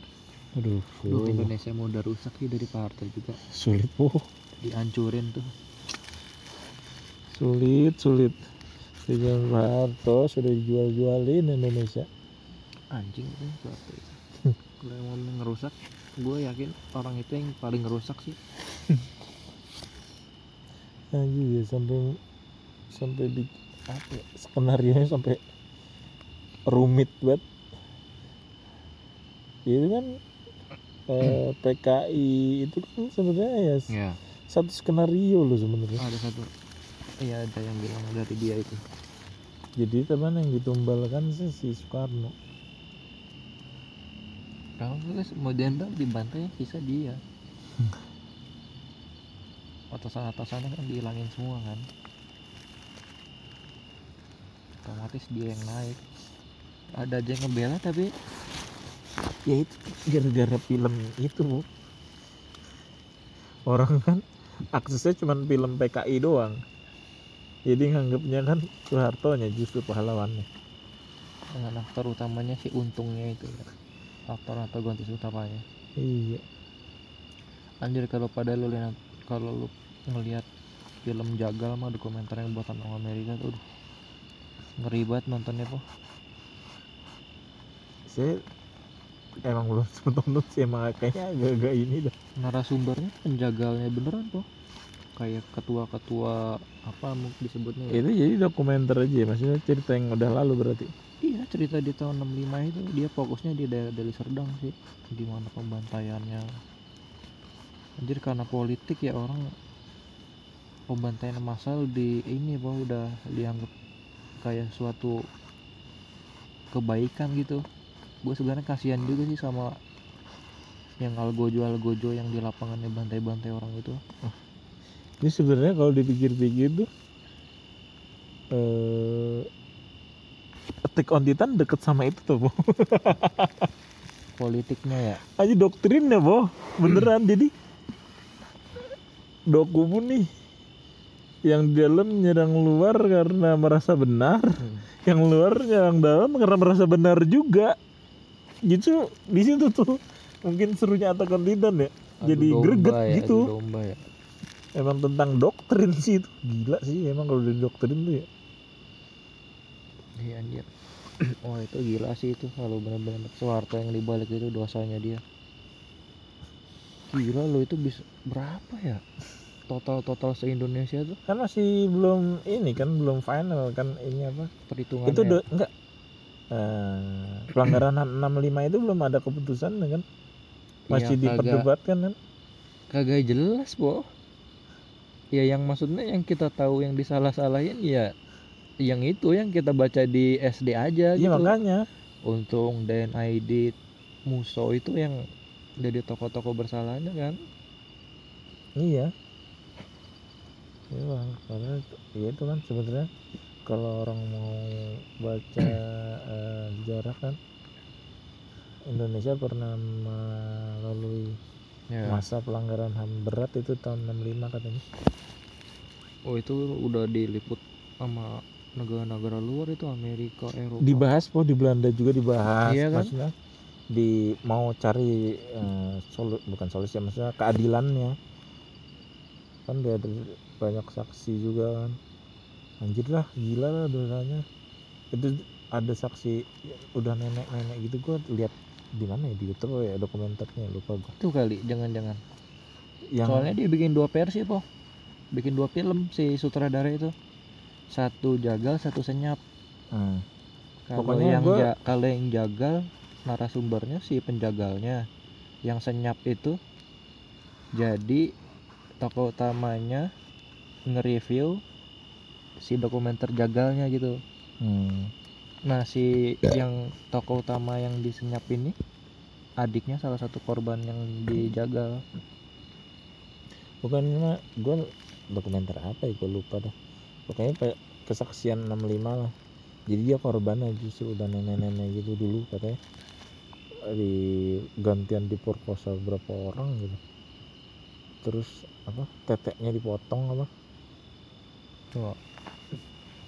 Aduh, Duh, Indonesia mau udah rusak sih dari partai juga sulit, Bu. Dihancurin tuh Sulit, sulit. Sejak Pak Harto sudah dijual-jualin Indonesia. anjing itu partai itu kalau yang mau ngerusak gue yakin orang itu yang paling ngerusak sih Anjir ya sampai sampai di apa ya, skenario nya sampai rumit banget. Itu kan eh, PKI itu kan sebenarnya ya ya satu skenario loh sebenarnya. ada satu iya ada yang bilang dari dia itu Jadi teman yang ditumbalkan sih si Soekarno. kalau tulis mau jenderal dibantai sisa dia atasan-atasannya kan dihilangin semua kan otomatis dia yang naik ada aja yang ngebela tapi Ya itu gara-gara film itu. Orang kan aksesnya cuma film PKI doang. Jadi nganggapnya kan Soeharto-nya justru pahlawannya. dengan aktor utamanya si untungnya itu ya. aktor atau ganti utamanya Iya. anjir kalau pada lu lihat kalau lu ngelihat film jagal mah dokumenter yang buatan orang Amerika tuh aduh, ngeri banget nontonnya po Saya emang belum sempet nonton sih emang kayaknya agak-agak ini dah. narasumbernya penjagalnya beneran po kayak ketua-ketua apa mau disebutnya ya? Itu jadi dokumenter aja ya, maksudnya cerita yang udah lalu berarti. iya cerita di tahun 65 itu dia fokusnya di daerah Deli Serdang sih gimana pembantaiannya anjir karena politik ya orang pembantaian massal di ini po udah dianggap kayak suatu kebaikan gitu gue sebenarnya kasihan juga sih sama yang algojo algojo yang di lapangannya bantai-bantai orang itu Ini sebenarnya kalau dipikir-pikir tuh eh Attack on Titan deket sama itu tuh, Bo. politiknya ya Aja doktrinnya, Bo. Beneran jadi doku pun nih yang di dalam nyerang luar karena merasa benar, yang luar nyerang dalam karena merasa benar juga. Gitu di situ tuh mungkin serunya Attack on Titan ya. Adu Jadi domba greget ya, adu gitu. domba ya Emang tentang doktrin sih itu. Gila sih emang kalau dari doktrin tuh ya. Iya anjir. Wah itu gila sih itu kalau benar-benar Soeharto yang dibalik itu dosanya dia. Gila lo itu bisa berapa ya? Total total se Indonesia tuh Kan masih belum ini kan belum final kan ini apa? perhitungannya. itu do, enggak eh, pelanggaran HAM 65 itu belum ada keputusan kan masih kagak- diperdebatkan kan kagak jelas, Po. Ya yang maksudnya yang kita tahu yang disalah-salahin ya yang itu yang kita baca di SD aja iya gitu. makanya Untung dan ID Muso itu yang jadi tokoh-tokoh bersalahnya kan. iya karena ya itu kan sebenarnya kalau orang mau baca eh, sejarah kan Indonesia pernah melalui Ya. masa pelanggaran HAM berat itu tahun 65 katanya Oh itu udah diliput sama negara-negara luar itu Amerika, Eropa. dibahas po di Belanda juga dibahas Iya kan? maksudnya di mau cari eh, solu bukan solusi maksudnya keadilannya kan dia ada banyak saksi juga kan anjir lah gila lah dosanya itu ada saksi udah nenek-nenek gitu gua lihat di mana ya di YouTube ya dokumenternya lupa gua Itu kali, jangan-jangan. yang Soalnya dia bikin dua versi, po. Bikin dua film si sutradara itu. Satu jagal, satu senyap. Hmm, Kalau Pokoknya yang gua- ja- kalau yang jagal narasumbernya si penjagalnya. Yang senyap itu jadi tokoh utamanya nge-review si dokumenter jagalnya gitu. hmm. Nah, si yang tokoh utama yang disenyap ini adiknya salah satu korban yang dijagal. bukan mah gua dokumenter apa ya? Gua lupa dah. Pokoknya kesaksian 65 lah. Jadi dia korbannya justru udah nenek-nenek gitu dulu katanya. Di gantian diperkosa berapa orang gitu. Terus apa teteknya dipotong apa? Tuh,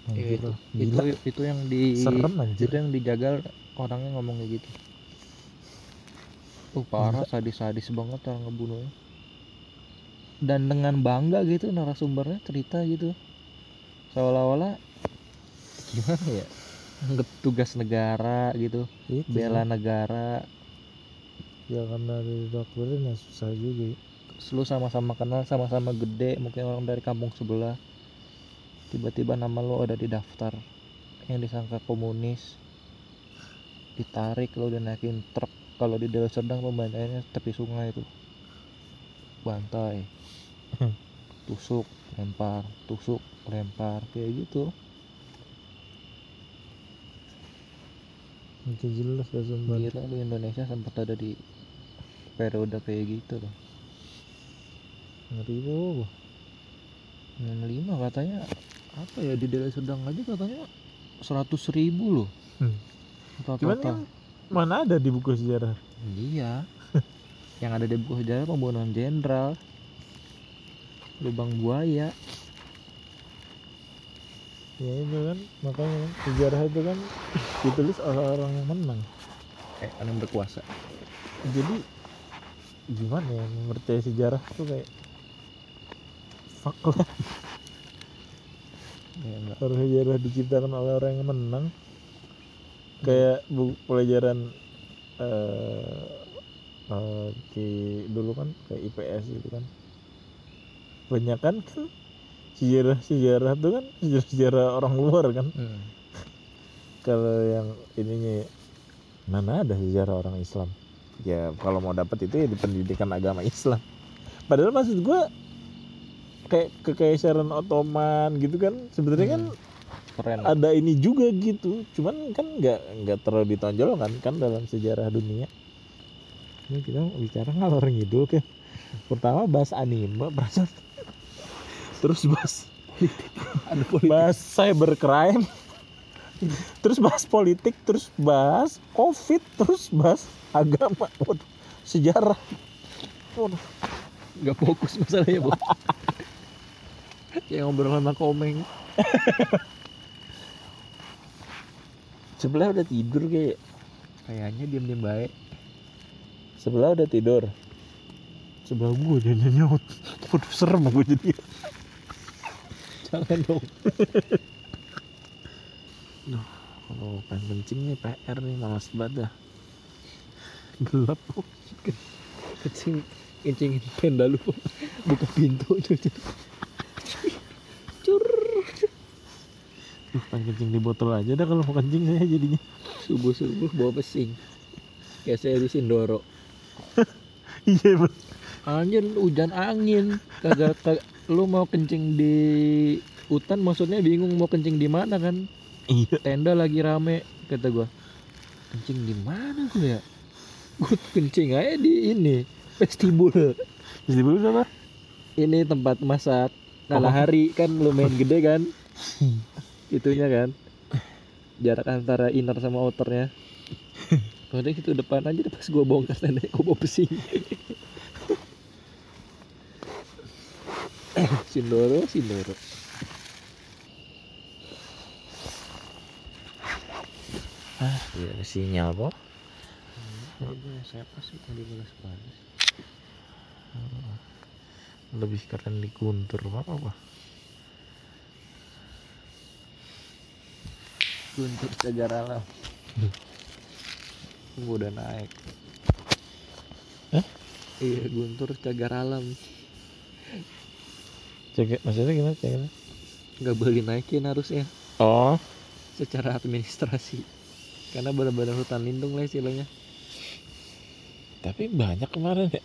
Anjir, itu, gila. Itu itu yang di serem anjir. itu yang dijagal orangnya ngomong kayak gitu. Tuh parah sadis-sadis banget cara ngebunuhnya. Dan dengan bangga gitu narasumbernya cerita gitu. Seolah-olah gimana ya? Tugas negara gitu itu bela negara. Ya karena di dokterin ya susah juga. Ya. terus lu sama-sama kenal sama-sama gede mungkin orang dari kampung sebelah tiba-tiba nama lu ada di daftar. Yang disangka komunis. Ditarik lu dinaikin truk. Kalau di Deli Serdang pembantaiannya tepi sungai itu. Bantai. Tusuk lempar. Tusuk lempar. Kayak gitu. Itu jelas ya sumpah gila lu Indonesia sempat ada di periode kayak gitu loh ngeri tuh 65 katanya apa ya di Deli Serdang aja katanya 100 ribu loh Hmm. Total- cuman total. kan mana ada di buku sejarah Iya. yang ada di buku sejarah pembunuhan jenderal. Lubang buaya. ya itu kan makanya kan, sejarah itu kan ditulis oleh orang yang menang Eh, yang berkuasa. jadi gimana ya mempercayai sejarah tuh kayak fuck lah Ya, kalau sejarah diciptakan oleh orang yang menang. Kayak bu pelajaran eh eh, di dulu kan kayak IPS gitu kan. Banyak kan kan sejarah sejarah tuh kan sejarah sejarah orang luar kan. Hmm. kalau yang ininya mana ada sejarah orang Islam? Ya kalau mau dapat itu ya di pendidikan agama Islam. Padahal maksud gua kayak kekaisaran Ottoman gitu kan. Sebenarnya kan Keren. ada ini juga gitu. Cuman kan nggak nggak terlalu ditonjolkan kan dalam sejarah dunia. Ini kita bicara ngalor ngidul kan. Pertama bahas anime perasaan. Terus bahas Ada politik. bahas cybercrime. Terus bahas politik terus bahas covid terus bahas agama. Waduh, sejarah. Waduh, Enggak fokus masalahnya, Bu. Kayak ngobrol sama komeng. sebelah udah tidur kayak Kayaknya diam-diam baik. sebelah udah tidur sebelah gua jadi nyaut waduh serem gua jadi Jangan dong. kalau pengen kencing nih PR nih malas banget dah Gelap, Bu. Kencing kencingin tenda lu, Bu. Buka pintu. Cur. Duh, pengen kencing di botol aja dah kalau mau kencing saya jadinya Subuh-subuh bawa pesing. Kayak saya di Sindoro. iya bang Anjir hujan angin. Kagak kag- lu mau kencing di hutan maksudnya bingung mau kencing di mana kan? iya Tenda lagi rame kata gua. Kencing di mana gua ya? Gua kencing aja di ini vestibul. bawah apa Ini tempat masak kalahari kan lumayan gede kan? Itunya kan. Jarak antara inner sama outernya. Kemudian itu depan aja pas gua bongkar tenda gua bawa pesing. Sindoro, Sindoro. ah iya sinyal po saya pasti tadi balas balas. Lebih keren di Guntur apa apa Guntur cagar alam. Gua udah naik. Hah? Iya, Guntur cagar alam. cek maksudnya gimana cek Nggak boleh naikin harusnya oh secara administrasi. Karena benar-benar hutan lindung lah istilahnya. tapi banyak kemarin ya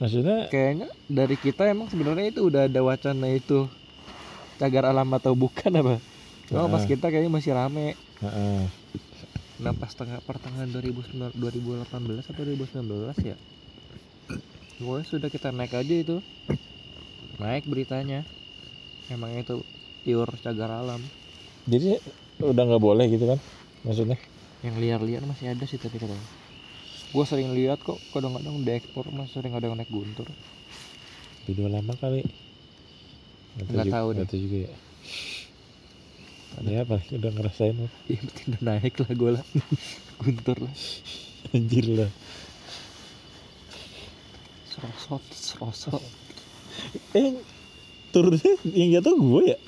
maksudnya Kayaknya dari kita emang sebenarnya itu udah ada wacana itu cagar alam atau bukan apa? Cuma pas Heeh. kita kayaknya masih rame. heeh. Nah pas tengah pertengahan 2019 2018 atau 2019 ya Pokoknya sudah kita naik aja itu Naik beritanya Emang itu pure cagar alam jadi udah nggak boleh gitu kan maksudnya yang liar-liar masih ada sih tapi katanya gue sering lihat kok kadang-kadang diekspor mas sering ada yang naik guntur. Video lama kali. Nggak tahu nggak tahu juga ya. Ya paling udah ngerasain lah. iya penting udah naik lah gue lah. Guntur lah. Anjir lah. Serosot serosot. Eh turunnya yang jatuh gue ya?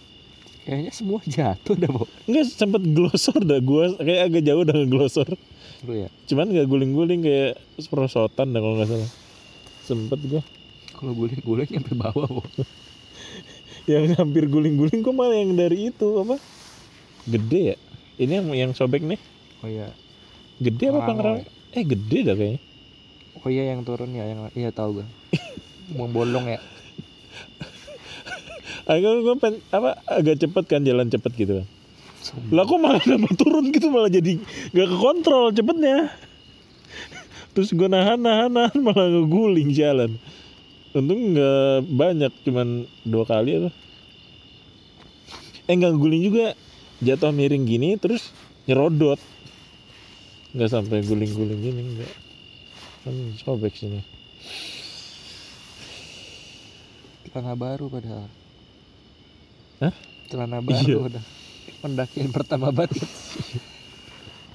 Kayaknya semua jatuh dah bo. Enggak sempet glosor dah gue kayak agak jauh udah ngeglosor lu ya. Cuman nggak guling-guling kayak perosotan dah kalau nggak salah. Sempet gue kalau guling-guling nyampe bawah bo. Yang hampir guling-guling kok malah yang dari itu apa? Gede ya? Ini yang yang sobek nih. Oh iya. Gede apa Rango pangrango eh gede dah kayaknya. Oh iya yang turun ya yang iya tahu gue buang bolong ya? Agak gue apa agak cepet kan jalan cepet gitu kan lah kok malah nambah turun gitu? Malah jadi nggak kekontrol cepetnya. Terus gue nahan nahan nahan malah ngeguling jalan. Untung nggak banyak cuman dua kali apa. Eh nggak guling juga. Jatuh miring gini terus nyerodot nggak sampai guling-guling gini nggak. Kan sobek sini. Celana baru padahal. Hah? celana Iya. baru udah pendakian pertama banget.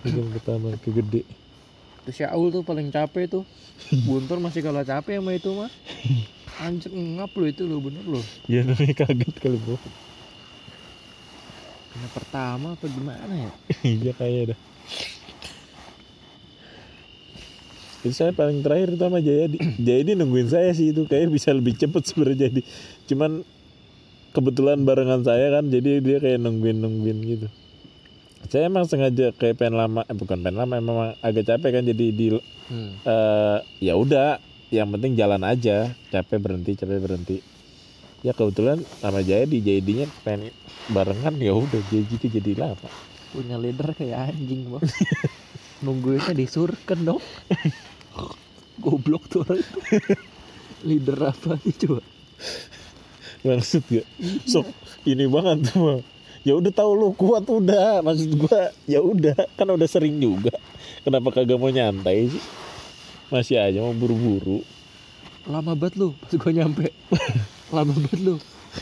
Yang pertama kegede Terus Syaul tuh paling capek tuh. Guntur masih kalah capek sama itu mah. Anjir ngap lu itu lu bener lu ya namanya kaget kali bro. Yang pertama apa gimana ya? Iya kayak dah. Itu saya paling terakhir itu sama Jayadi. Jayadi nungguin saya sih itu kayak bisa lebih cepet sebenarnya jadi cuman kebetulan barengan saya kan jadi dia kayak nungguin nungguin gitu. Saya emang sengaja kayak pengen lama eh, bukan pengen lama emang agak capek kan jadi di hmm. eh ya udah yang penting jalan aja. Capek berhenti capek berhenti. Ya kebetulan sama Jayadi Jayadinya pengen barengan ya udah jadi gitu jadi lama. Punya leader kayak anjing bang. Nungguinnya disurken dong. Goblok tuh orang itu. Leader apa nih coba maksud gak? Sok ini banget tuh mah. ya udah tahu lu kuat udah maksud gua ya udah. Kan udah sering juga. Kenapa kagak mau nyantai sih? Masih aja mau buru-buru. Lama banget lu pas gua nyampe. Lama banget lu.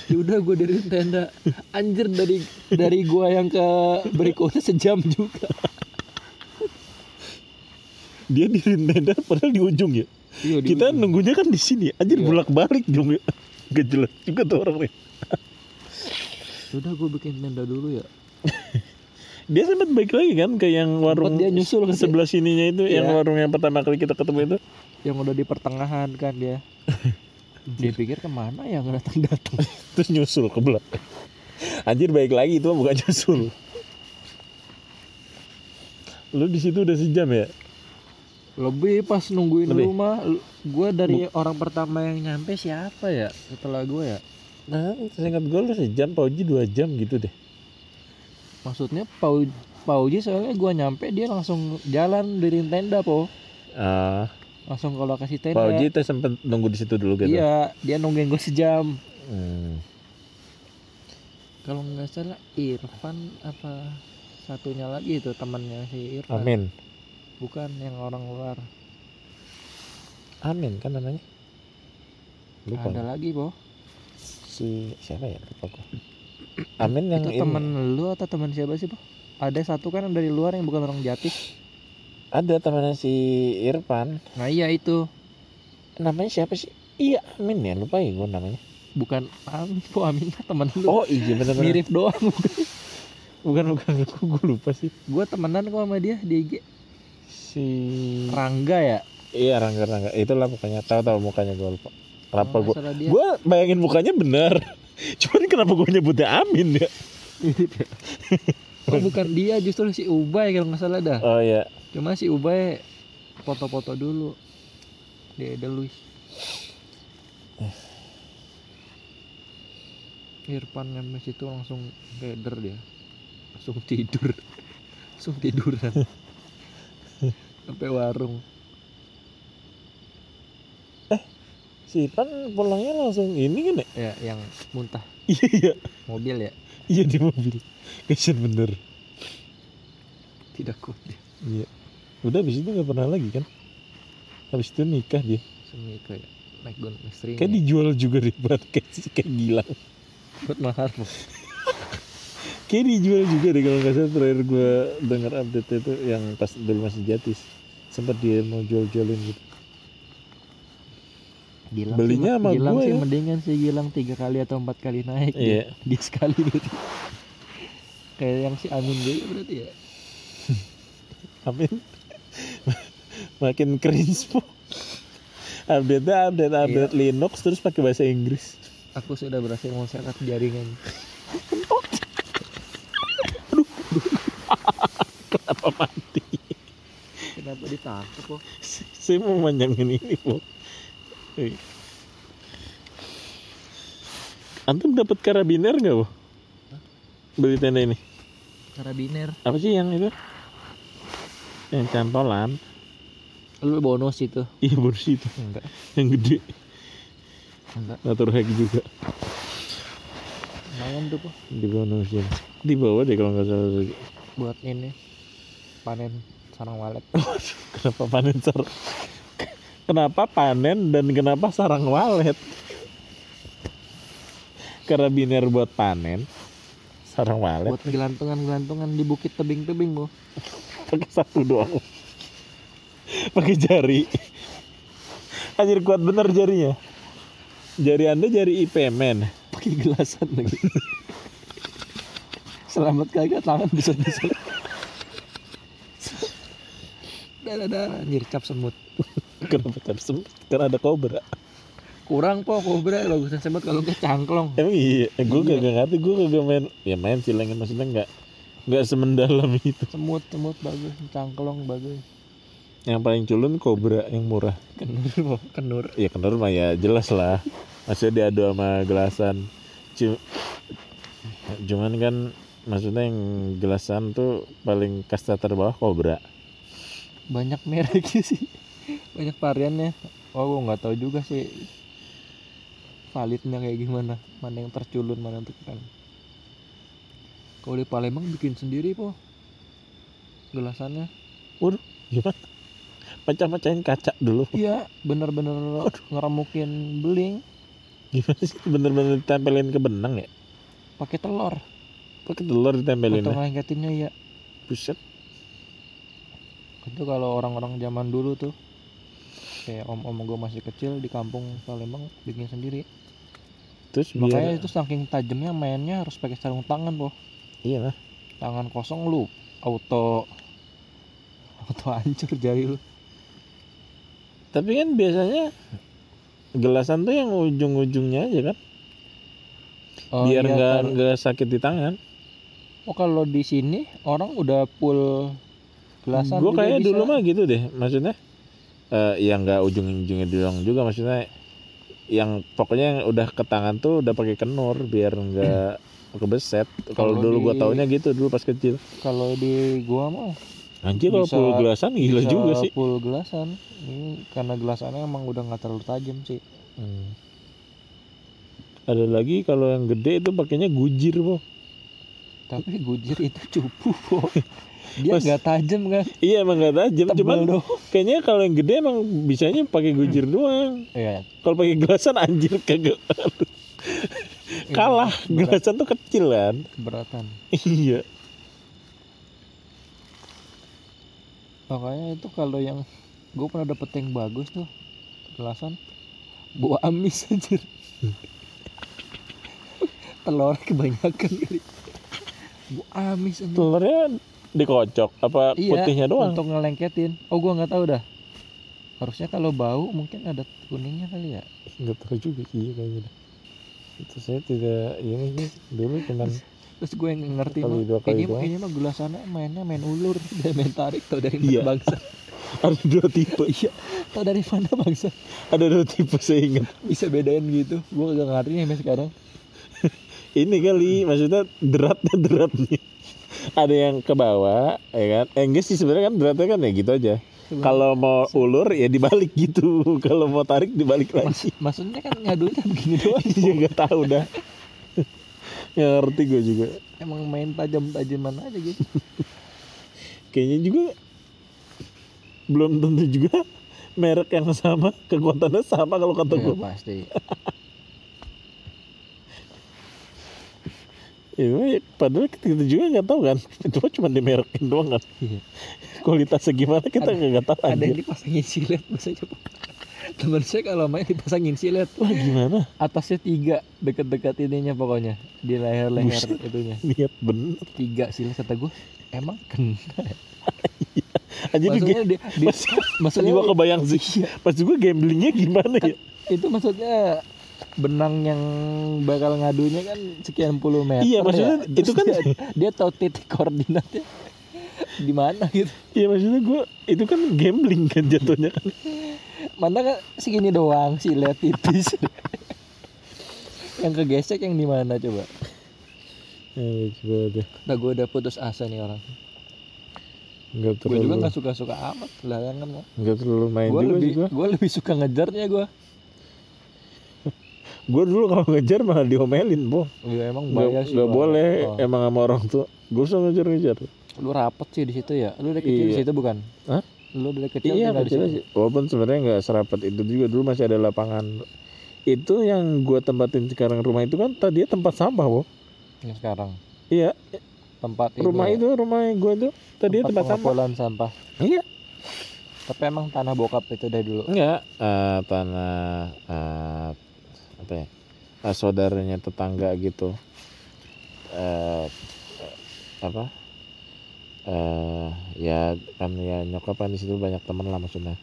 Ya udah gue dari tenda. Anjir dari dari gua yang ke berikutnya sejam juga. Dia di tenda padahal di ujung ya. Iya, di kita ujung. nunggunya kan di sini. Anjir Iya. bolak-balik dong ya gak jelas juga tuh orang nih udah gue bikin tenda dulu ya. Dia sempat baik lagi kan ke yang warung dia nyusul ke sebelah sininya itu yang Iya. warung yang pertama kali kita ketemu itu? Yang udah di pertengahan kan dia. Dia pikir ke mana ya nggak datang datang terus nyusul ke belakang. Anjir baik lagi itu bukan nyusul. Lu di situ udah sejam ya lebih pas nungguin Lebih? rumah. Gue dari orang pertama yang nyampe siapa ya setelah gue ya? Nah seingat gue lu sejam Pauji dua jam gitu deh. Maksudnya Pau Pauji soalnya gue nyampe dia langsung jalan dari tenda po. Ah. Langsung ke lokasi tenda. Pauji tuh sempet nunggu di situ dulu gitu? Iya dia nungguin gue sejam. Hmm. kalau nggak salah Irfan apa satunya lagi itu temannya si Irfan. Amin bukan yang orang luar. Amin kan namanya? Lupa. Ada lagi po si siapa ya? Lupa gua. Amin yang itu ini. temen lu atau teman siapa sih po ada satu kan dari luar yang bukan orang Jatis ada temannya si Irfan. Nah iya itu. Namanya siapa sih? Iya Amin ya lupa ya gue namanya. Bukan Amin po Amin temen lu. Oh iya benar-benar mirip doang bukan. Bukan gue lupa sih. Gue temenan kok sama dia di IG si Rangga ya? Iya Rangga Rangga. Itulah pokoknya tahu tahu mukanya gue lupa. Kenapa Kalau gue dia. gue bayangin mukanya benar. Cuman kenapa gue nyebutnya Amin ya? Oh bukan dia justru si Ubay kalau nggak salah dah. Oh ya cuma si Ubay foto-foto dulu. Di Edelweiss Irfan nyampe situ langsung keder dia. Langsung tidur. Langsung tiduran sampai warung. Si Irfan pulangnya langsung ini kan ya? Ya yang muntah. Iya mobil ya? Iya di mobil. Kasian bener. Tidak kuat dia Iya. Udah habis itu nggak pernah lagi kan? Habis itu nikah dia. semi kayak naik gun naik string Kayak dijual juga deh buat kayak, kayak gila. buat mahar Kayak dijual juga deh kalau nggak salah terakhir gue dengar update itu yang pas dulu masih jatis. Sempat dia mau jual-jualin gitu. Gilang Belinya sih, sama Gilang gua sih ya. mendingan sih Gilang tiga kali atau empat kali naik Iya. dia, dia sekali berarti kayak yang si Amin juga berarti ya Amin. Makin cringe po. Update update update Linux terus pakai bahasa Inggris. aku sudah berhasil mengusirkan jaringan Kenapa mati? Kenapa ditangkap kok Saya mau manjangin ini po. Antum dapat karabiner nggak po? Beli tenda ini? karabiner Apa sih yang itu? Yang cantolan? lu bonus itu Iya bonus itu. enggak Yang gede. enggak Ngatur hack juga. lumayan tuh kok Dibonusin. Di bawah deh kalau nggak salah. buat ini panen sarang walet Kenapa panen sarang? Kenapa panen dan kenapa sarang walet? Karabiner buat panen, sarang walet buat gelantungan-gelantungan di bukit tebing-tebing bu pakai satu doang. pakai jari. Anjir kuat bener jarinya. Jari anda jari IP men. pakai gelasan lagi selamat kagak tangan bisa bisa darah anjir cap semut Kenapa cap semut? Karena ada kobra. kurang po kobra bagusan semut kalau nggak cangklong Emang iya, gue Iya. gak ngerti, gue kagak main, ya main sih lagi maksudnya nggak nggak semendalam itu. semut semut bagus cangklong bagus Yang paling culun kobra yang murah. kenur kenur Ya kenur mah ya jelas lah. Maksudnya diadu sama gelasan. Cu- Cuman kan maksudnya yang gelasan tuh paling kasta terbawah kobra. Banyak mereknya sih banyak variannya oh gue nggak tahu juga sih validnya kayak gimana mana yang terculun mana yang terkeren kalau di Palembang bikin sendiri po gelasannya Waduh, gimana? Pecah-pecahin kaca dulu. iya bener-bener ngeremukin beling Gimana sih? Bener-bener ditempelin ke benang ya? pakai telur Pakai telur ditempelin untuk ya? ngangkatinnya ya Buset. Itu kalau orang-orang zaman dulu tuh kayak om-om gue masih kecil di kampung Palembang bikin sendiri Terus makanya biar... itu saking tajamnya mainnya harus pakai sarung tangan po Iya lah. tangan kosong lu auto auto hancur jari lu Tapi kan biasanya gelasan tuh yang ujung-ujungnya aja kan? Oh, biar iya, nggak kalau- nggak sakit di tangan. oh kalau di sini orang udah full gelasan Gue kayaknya dulu mah gitu deh, maksudnya eh ya nggak ujung-ujungnya doang juga, maksudnya yang pokoknya yang udah ke tangan tuh udah pakai kenur biar nggak kebeset. Kalau dulu gua di- taunya gitu dulu pas kecil. kalau di gua mah Anjir kalau full gelasan gila bisa juga sih. full gelasan ini karena gelasannya emang udah nggak terlalu tajam sih Hmm. Ada lagi kalau yang gede itu pakainya gujir, po. tapi gujir itu cupu po dia nggak tajam kan? Iya emang nggak tajam, cuman doang kayaknya kalau yang gede emang bisanya pakai gujir doang. iya. Kalau pakai gelasan anjir kagak. Kalah. Berat- Gelasan tuh kecil kan. keberatan. Iya. makanya itu kalau yang gue pernah dapet yang bagus tuh gelasan. Bawa amis anjir. Telur kebanyakan kali. Bawa amis anjir. Telurnya dikocok apa iya putihnya doang? untuk ngelengketin oh gua nggak tahu dah harusnya kalau bau mungkin ada kuningnya kali ya Enggak tahu juga sih kayaknya. dah. Itu saya tidak ini sih dulu cuman terus gue yang ngerti Kali mah dua kali kayaknya doang. kayaknya mah gelasannya mainnya main ulur dan main tarik tau dari Iya. mana bangsa ada dua tipe. iya tau dari mana bangsa Ada dua tipe saya ingat. bisa bedain gitu gue gak ngerti nih sampai sekarang Ini kali maksudnya deratnya deratnya. Ada yang ke bawah, ya kan? Eh, enggak sih sebenarnya kan deratnya kan ya gitu aja. Kalau mau ulur ya dibalik gitu. Kalau mau tarik dibalik lagi. Mas, maksudnya kan ngadunya begini doang Iya nggak tahu dah. Nggak ngerti gue juga. emang main tajam-tajaman aja gitu kayaknya juga belum tentu juga merek yang sama kekuatannya sama kalau kata Iya, gue pasti Iya, padahal kita juga nggak tahu kan. Itu cuma dimerekin doang kan. Iya. kualitasnya gimana kita nggak tahu ada yang dipasangin silet coba? Teman saya kalau main dipasangin silet. Wah gimana? Atasnya tiga deket-deket ininya pokoknya. Di leher-leher itunya. niat bener. Tiga silet kata gue emang kena. Aja di maksudnya dia, dia pas maksudnya juga kebayang sih. Pas juga gamblingnya gimana ya? itu maksudnya benang yang bakal ngadunya kan sekian puluh meter Iya, maksudnya ya. itu kan- dia, dia tahu titik koordinatnya. Di mana gitu? Iya maksudnya gue itu kan gambling kan jatuhnya kan. Mana kan segini doang silet tipis. Yang kegesek yang di mana coba? Ya, coba deh nah gue udah putus asa nih orang. Gue juga terlalu nggak suka suka amat layangan mah nggak terlalu main gue juga lebih sih gue lebih suka ngejarnya gue gue dulu kalau ngejar malah diomelin boh ya emang nggak bahaya sih Bang. boleh Oh. emang sama orang tua. Gue suka ngejar ngejar lu rapet sih di situ ya? Lu dari kecil di Iya. situ bukan? Hah? lu dari kecil iya tinggal di kecil situ? sih. Walaupun sebenarnya nggak serapat itu juga dulu masih ada lapangan. Itu yang gue tempatin sekarang rumah itu kan tadinya tempat sampah boh yang sekarang? Iya. Tempat rumah ya, itu rumah gue tuh tadinya tempat, sampah. pengumpulan sampah. Iya. Tapi emang tanah bokap itu dari dulu? Enggak eh, tanah eh, apa ya eh, saudaranya tetangga gitu eh apa eh ya kan ya nyokap kan di situ banyak temen lah maksudnya.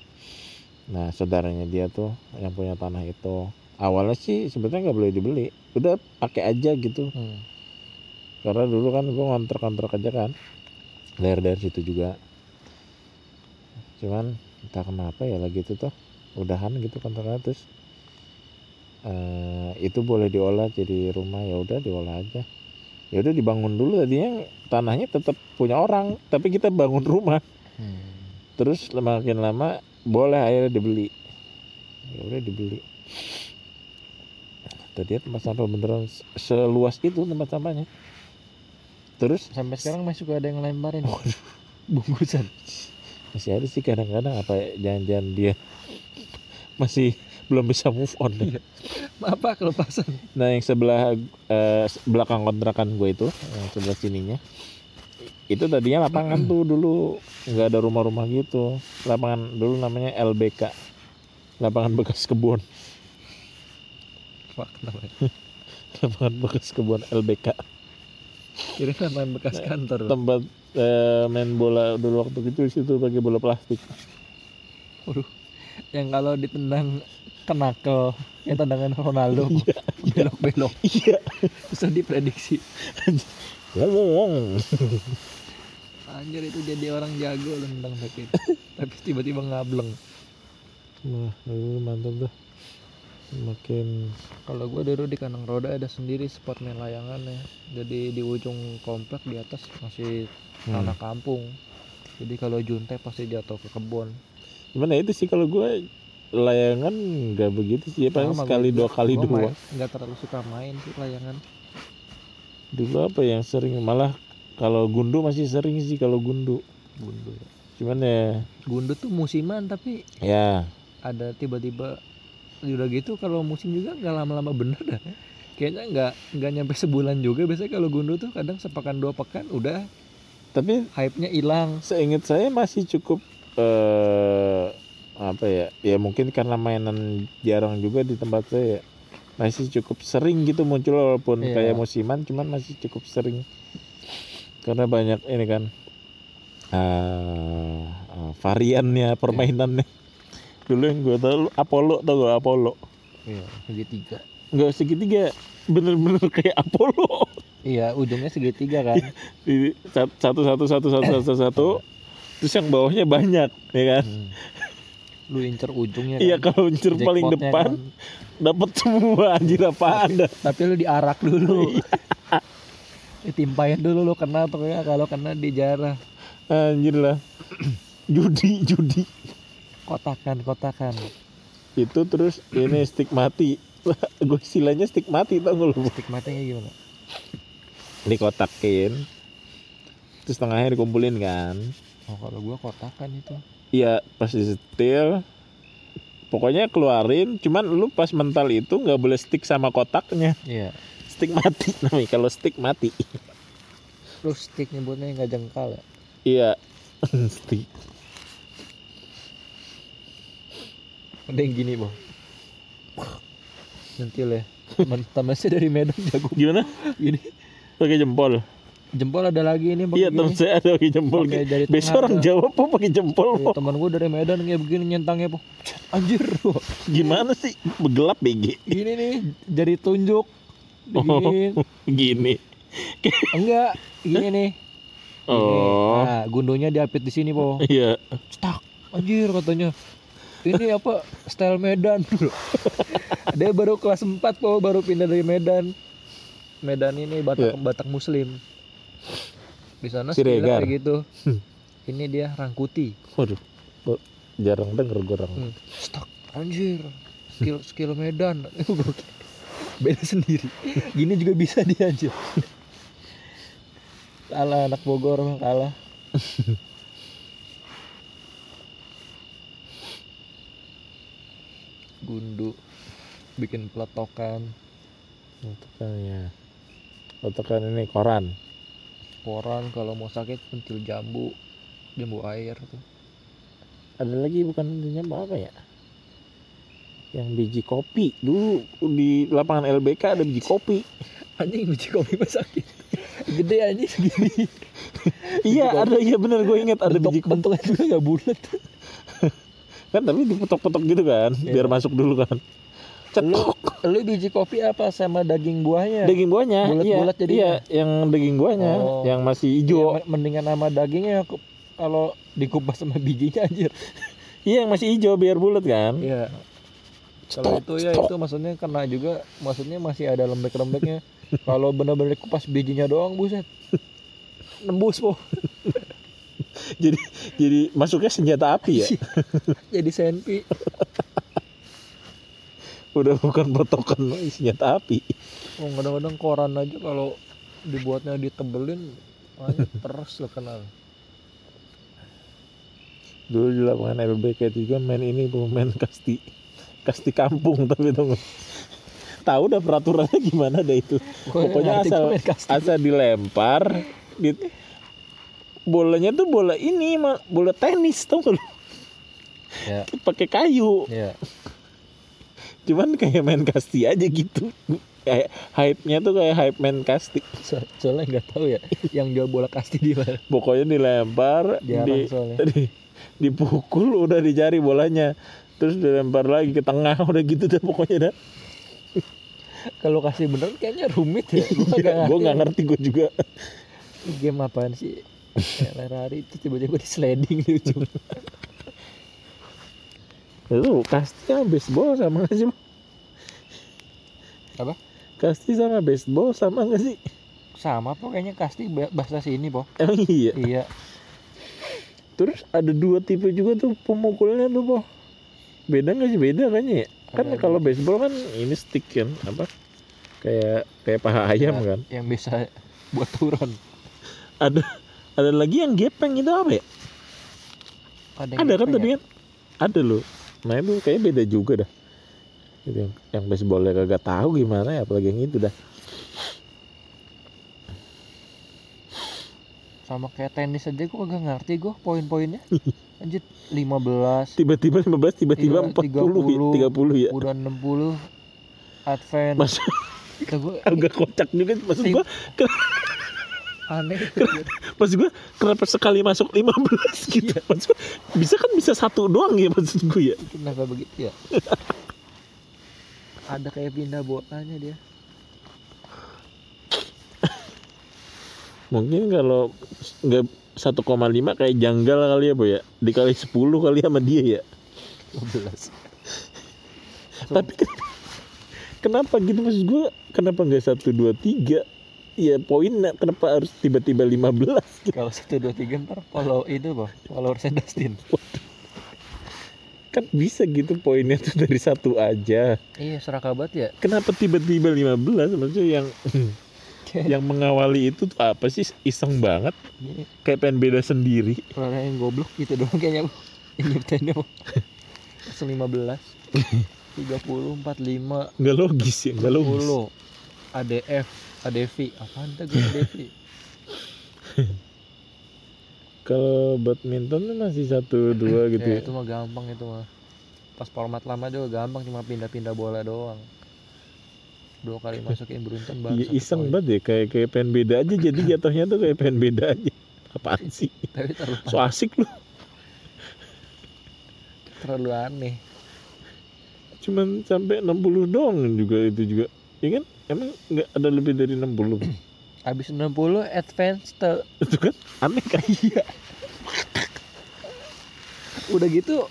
Nah saudaranya dia tuh yang punya tanah itu awalnya sih sebetulnya nggak boleh dibeli udah pakai aja gitu. Hmm. karena dulu kan gue ngontrak-ngontrak aja kan dari dari situ juga. Cuman entah kenapa ya lagi itu tuh udahan gitu kontraknya terus eh, itu boleh diolah jadi rumah ya udah diolah aja. Ya udah dibangun dulu tadinya tanahnya tetap punya orang tapi kita bangun rumah. Hmm. terus makin lama boleh akhirnya dibeli. Ya udah dibeli. Tadi tempat sampah beneran se- seluas itu tempat sampahnya. Terus sampai sekarang masih suka ada yang lemparin. Bungkusan. Masih ada sih kadang-kadang apa ya, jangan-jangan dia. Masih belum bisa move on deh. apa kelepasan nah yang sebelah eh, belakang kontrakan gue itu yang sebelah sininya itu tadinya lapangan tuh dulu nggak ada rumah-rumah gitu lapangan dulu namanya LBK lapangan bekas kebun kenapa? lapangan bekas kebun LBK Kira lapangan bekas kantor. tempat eh, main bola dulu waktu kecil situ pakai bola plastik Waduh. Yang kalau ditendang kenakel, ya tendangan Ronaldo belok-belok iya bisa diprediksi. ngomong Anjir itu jadi orang jago lu nendang sakit. Tapi tiba-tiba ngableng. Wah, dulu mantap tuh. Makin Kalau gua dulu di kandang roda ada sendiri spot main layangan ya. Jadi di ujung komplek di atas masih tanah kampung. Jadi kalau juntai pasti jatuh ke kebun. gimana itu sih kalau gue layangan nggak begitu sih ya paling Sama sekali dua kali Gua dua. nggak terlalu suka main sih layangan. dulu apa yang sering malah kalau gundu masih sering sih kalau gundu. Gundu. cuman ya Gundu tuh musiman tapi ya. ada tiba-tiba udah gitu kalau musim juga nggak lama-lama bener dah. Kayaknya nggak nggak nyampe sebulan juga. Biasanya kalau gundu tuh kadang sepekan dua pekan udah tapi hype-nya hilang. seingat saya masih cukup eh apa ya ya mungkin karena mainan jarang juga di tempat saya masih cukup sering gitu muncul walaupun Iya. kayak musiman cuman masih cukup sering. Karena banyak ini kan eh eh, variannya permainannya. Dulu yang gue tahu Apollo tau gak Apollo? Iya segitiga. Nggak segitiga bener-bener kayak Apollo. Iya ujungnya segitiga kan. Satu satu satu satu satu satu satu terus yang bawahnya banyak ya kan? Hmm. Lu incer ujungnya Iya kan. kalau unsur paling Jackpotnya depan kan. dapat semua anjir apaan dah. tapi lu diarak dulu Iya. ditimpain dulu lu kena pokoknya kalau kena dijarah Anjir lah. judi judi. kotakan kotakan Itu terus ini stick mati. Gue istilahnya stick mati tau gak lu? stigmatanya gimana Dikotakin. Terus tengahnya dikumpulin kan. oh kalau gua kotakan itu Iya pas disetil Pokoknya keluarin Cuman lu pas mental itu nggak boleh stick sama kotaknya. Iya. Stick mati namanya Kalau stick mati. Lu stick nyebutnya nggak jengkal ya? Iya Stick. Mending gini boh nyentil ya. Teman teman saya dari Medan jago. Gimana? gini. Pakai jempol jempol ada lagi ini Iya gini. saya ada pakai jempol tengah orang. Jawa po pakai jempol? Iya, po. teman gua dari Medan kayak begini nyentangnya po anjir. Wah, Gimana sih? Begelap BG gini nih jari tunjuk. Diginiin Oh, gini. Enggak gini nih. Oh. Nah gundonya diapit di sini po. Iya. Cetak anjir katanya. Ini apa? Style Medan. Dia baru kelas 4 po baru pindah dari Medan. Medan ini Batak Batak Muslim di sana Siregar. kayak gitu. Hmm. ini dia Rangkuti. Waduh Jarang denger gue orang hmm. stak anjir. Skill skill Medan. Beda sendiri. Gini juga bisa dia anjir. Kalah anak Bogor mah kalah. Gundu bikin peletokan. Itu kan ya. Itu kan ini koran koran kalau mau sakit pentil jambu jambu air tuh. Ada lagi bukan intinya apa ya? Yang biji kopi. Dulu di lapangan LBK ada biji kopi. Anjing biji kopi mah sakit. Gede anjing segini. Iya ada iya bener gue inget ada bentuk biji kopi. bentuknya juga nggak bulat. Kan tapi dipotok-potok gitu kan Iya. Biar masuk dulu kan Cetok lu biji kopi apa sama daging buahnya? Daging buahnya iya, Bulat-bulat jadinya. Iya yang daging buahnya Oh. Yang masih Iya, hijau men- mendingan sama dagingnya kalau dikupas sama bijinya anjir. Iya yang masih hijau biar bulat kan? Iya. Kalau itu ya itu maksudnya kena juga maksudnya masih ada lembek-lembeknya. Kalau benar-benar dikupas bijinya doang buset. Nembus po. Jadi jadi masuknya senjata api ya? Jadi senpi Udah bukan potokan lagi, senjata api oh, kadang-kadang koran aja kalau dibuatnya ditebelin terus lo kenal. Dulu di lapangan itu juga main ini bu, main kasti kasti kampung tapi tuh tahu dah peraturannya gimana dah itu. Pokoknya asal asal dilempar di bolanya tuh bola ini ma- bola tenis tau gak lu? Ya. Pakai kayu. Ya cuman kayak main kasti aja gitu. Kayak hype-nya tuh kayak hype main kasti. So- soalnya nggak tahu ya yang jual bola kasti di mana. Pokoknya dilempar jarang di, soalnya. di- dipukul udah dicari bolanya. Terus dilempar lagi ke tengah udah gitu dah pokoknya dah. Kalau kasih bener kayaknya rumit ya. Gue nggak ngerti. ngerti gue juga. Game apaan sih? Lari itu tiba-tiba di sliding di ujung itu kasti sama baseball sama nggak sih Apa? kasti sama baseball sama nggak sih? Sama po kayaknya kasti ba- bahasa sini po emang iya? Iya. Terus ada dua tipe juga tuh pemukulnya tuh po beda nggak sih? Beda kayaknya ya? Kan Ada- kalau baseball kan ini stick kan apa? Kayak kayak paha ayam Ya, kan? yang bisa buat turun. Ada ada lagi yang gepeng itu apa ya? Yang ada kan tadi ya? kan? Ada loh nah itu kayaknya beda juga dah. Itu yang, yang baseballnya kagak tahu gimana ya apalagi yang itu dah. Sama kayak tenis aja gua gak ngerti gua poin-poinnya. Anjir 15 tiba-tiba 15 tiba-tiba Iya, 40 ya 30 ya. Udah 60 advance. Mas agak kocak juga maksud gua ke- aneh. Maksud gua kenapa sekali masuk 15 gitu? Maksud gua, bisa kan bisa satu doang ya maksud gua ya? Kenapa begitu ya? Ada kayak pindah bolanya dia. Mungkin kalau nggak 1,5 kayak janggal kali ya boy ya? Dikali 10 kali sama dia ya? 12 tapi ken- kenapa gitu? Maksud gua kenapa nggak satu dua tiga ya poinnya kenapa harus tiba-tiba 15 gitu kalau satu dua tiga ntar follow itu bang. Follower Dustin. Kan bisa gitu poinnya tuh dari satu aja. Iya serakabat ya. Kenapa tiba-tiba 15 maksudnya yang yang mengawali itu tuh apa sih? Iseng banget. Ini kayak pengen beda sendiri. Kalau ada yang goblok gitu doang kayaknya yang nyiptainnya Bu. 15 30 45 nggak logis ya nggak logis. 10 ADF ADV apaan tuh gue ADV kalau badminton tuh masih satu dua gitu ya, ya, itu mah gampang itu mah. Pas format lama juga gampang cuma pindah-pindah bola doang. Dua kali masukin beruntun baru satu iseng banget ya kayak kayak pengen beda aja jadi jatuhnya tuh kayak pengen beda aja. Apaan sih? tapi terlalu, so asik lu. Terlalu aneh. Cuman sampai 60 doang juga itu juga ya kan emang nggak ada lebih dari 60 habis 60 advance tuh itu kan aneh kan? Iya. Udah gitu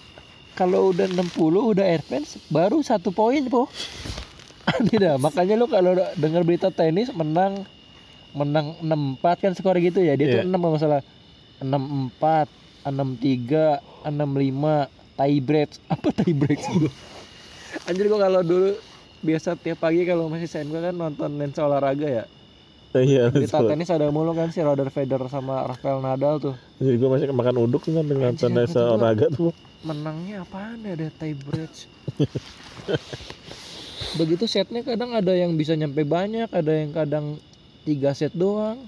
kalau udah 60 udah advance baru satu poin po. Aneh dah. Makanya lu kalau dengar berita tenis menang menang 64 kan skor gitu ya. Dia Iya. tuh 6 kalau nggak salah 64 63 65 tie break. Apa tie break? Sih anjir gua kalau dulu biasa tiap pagi kalau masih sen gua kan nonton lensa olahraga ya. Iya berita betul. tenis ada mulu kan si Roger Federer sama Rafael Nadal tuh. Jadi gue masih makan uduk tuh kan dengan gua- olahraga tuh. Menangnya apaan ya ada tie break begitu setnya kadang ada yang bisa nyampe banyak ada yang kadang tiga set doang.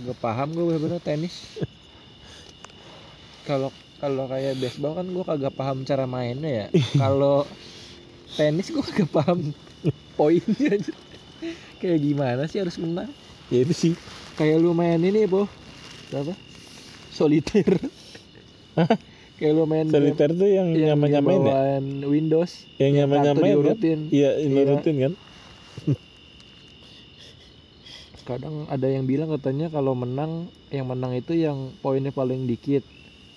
Gak paham gue bener-bener tenis. Kalau kalau kayak baseball kan gue kagak paham cara mainnya ya. Kalau tenis gue kagak paham poinnya aja. kayak gimana sih harus menang? Ya itu sih. Kayak lu main ini po apa? Soliter kayak lu main soliter tuh yang yang nyamain nyamain ya Windows. Yang nyamain kartu nyamain kan? diurutin. iya Iya. nurutin kan? Kadang ada yang bilang katanya kalau menang yang menang itu yang poinnya paling dikit.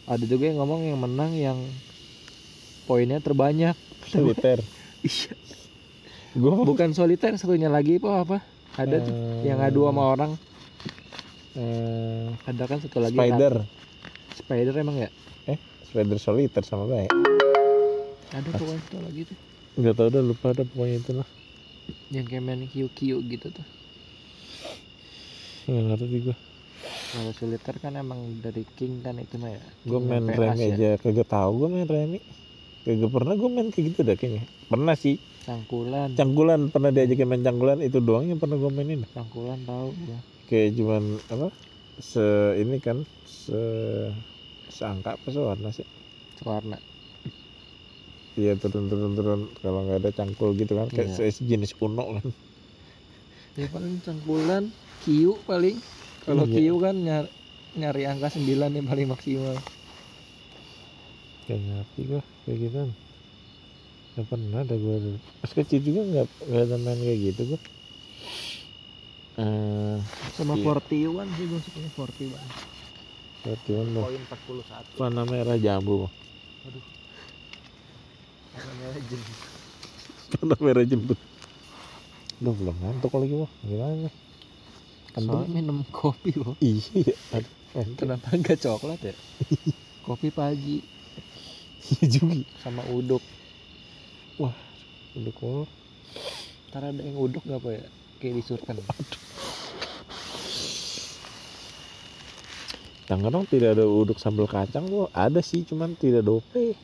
Ada juga yang ngomong yang menang yang poinnya terbanyak. Soliter iya. Gue bukan soliter satunya lagi po apa? Ada tuh yang ngadu sama orang. eh, ada kan satu lagi spider. spider emang ya? Spider soliter sama baik ada pokoknya satu lagi tuh. Nggak tahu udah lupa ada pokoknya itu lah. Yang kayak main kiu gitu tuh. Nggak ngerti gue kalau soliter kan emang dari king kan itu mah ya. Gue main remi ya. aja kagak tahu gue main remi kagak pernah gue main kayak gitu dah kayaknya. Pernah sih. Cangkulan. Canggulan pernah diajakin main canggulan itu doang yang pernah gue mainin. Cangkulan tahu gua. Kayak cuman apa se ini kan se seangka apa sewarna sih? Warna iya turun turun turun kalau nggak ada cangkul gitu kan kayak Iya. sejenis uno kan. Ya paling cangkulan kiu paling. Kalau Iya. kiu kan nyari, nyari angka 9 yang paling maksimal kayak ngerti gue kayak gitu nggak pernah ada gue dulu. Pas kecil juga nggak nggak ada main kayak gitu gue eh sama Iya. 41 sih gue sukanya 41 berarti kan mau poin 41 warna merah jambu. Bang. warna legend warna merah jembut Duh belum ngantuk lagi wah gimana soalnya Antum minum kopi kok iya aduh. Kenapa enggak coklat ya? Kopi pagi iya juga. Sama uduk. Udah kok ntar ada yang uduk gak apa ya? Kayak disurkan. Tangerang tidak ada uduk sambal kacang tuh ada sih cuman tidak dope.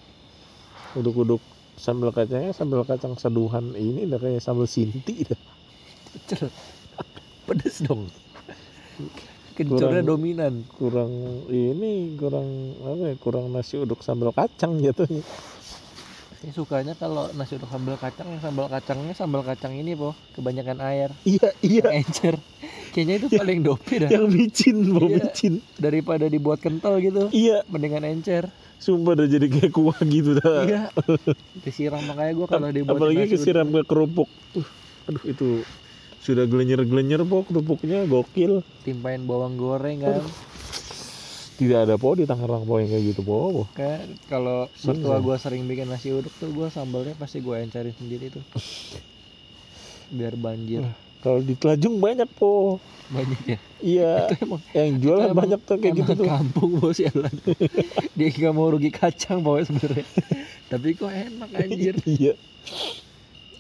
Uduk-uduk sambal kacangnya sambal kacang seduhan ini udah kayak sambal sinti dah. Pedes dong kencurnya Kurang- dominan. kurang ini kurang apa ya kurang nasi uduk sambal kacang jatuhnya saya sukanya kalau nasi uduk sambal kacang yang sambal kacangnya sambal kacang ini po kebanyakan air. Iya iya. Encer. Kayaknya itu paling dope dah. Yang micin mau Iya. micin. Daripada dibuat kental gitu. Iya. Mendingan encer. Sumpah udah jadi kayak kuah gitu dah. Iya. Disiram makanya gua kalau dibuat apalagi nasi kesiram ke kerupuk. Uh, aduh itu sudah gelenyer-gelenyer po kerupuknya gokil. Timpain bawang goreng kan? Tidak ada po di Tangerang po yang kayak gitu po. Po. kayak kalau mertua Sam. gua sering bikin nasi uduk tuh gua sambalnya pasti gua encerin sendiri tuh. Biar banjir. Wah. kalau di Telajung banyak po. Banyak ya? Iya. Emang yang jualan emang- banyak tuh kayak gitu tuh. kampung bos jalan dia nggak mau rugi kacang pokoknya sebenarnya. Tapi kok enak anjir. Iya.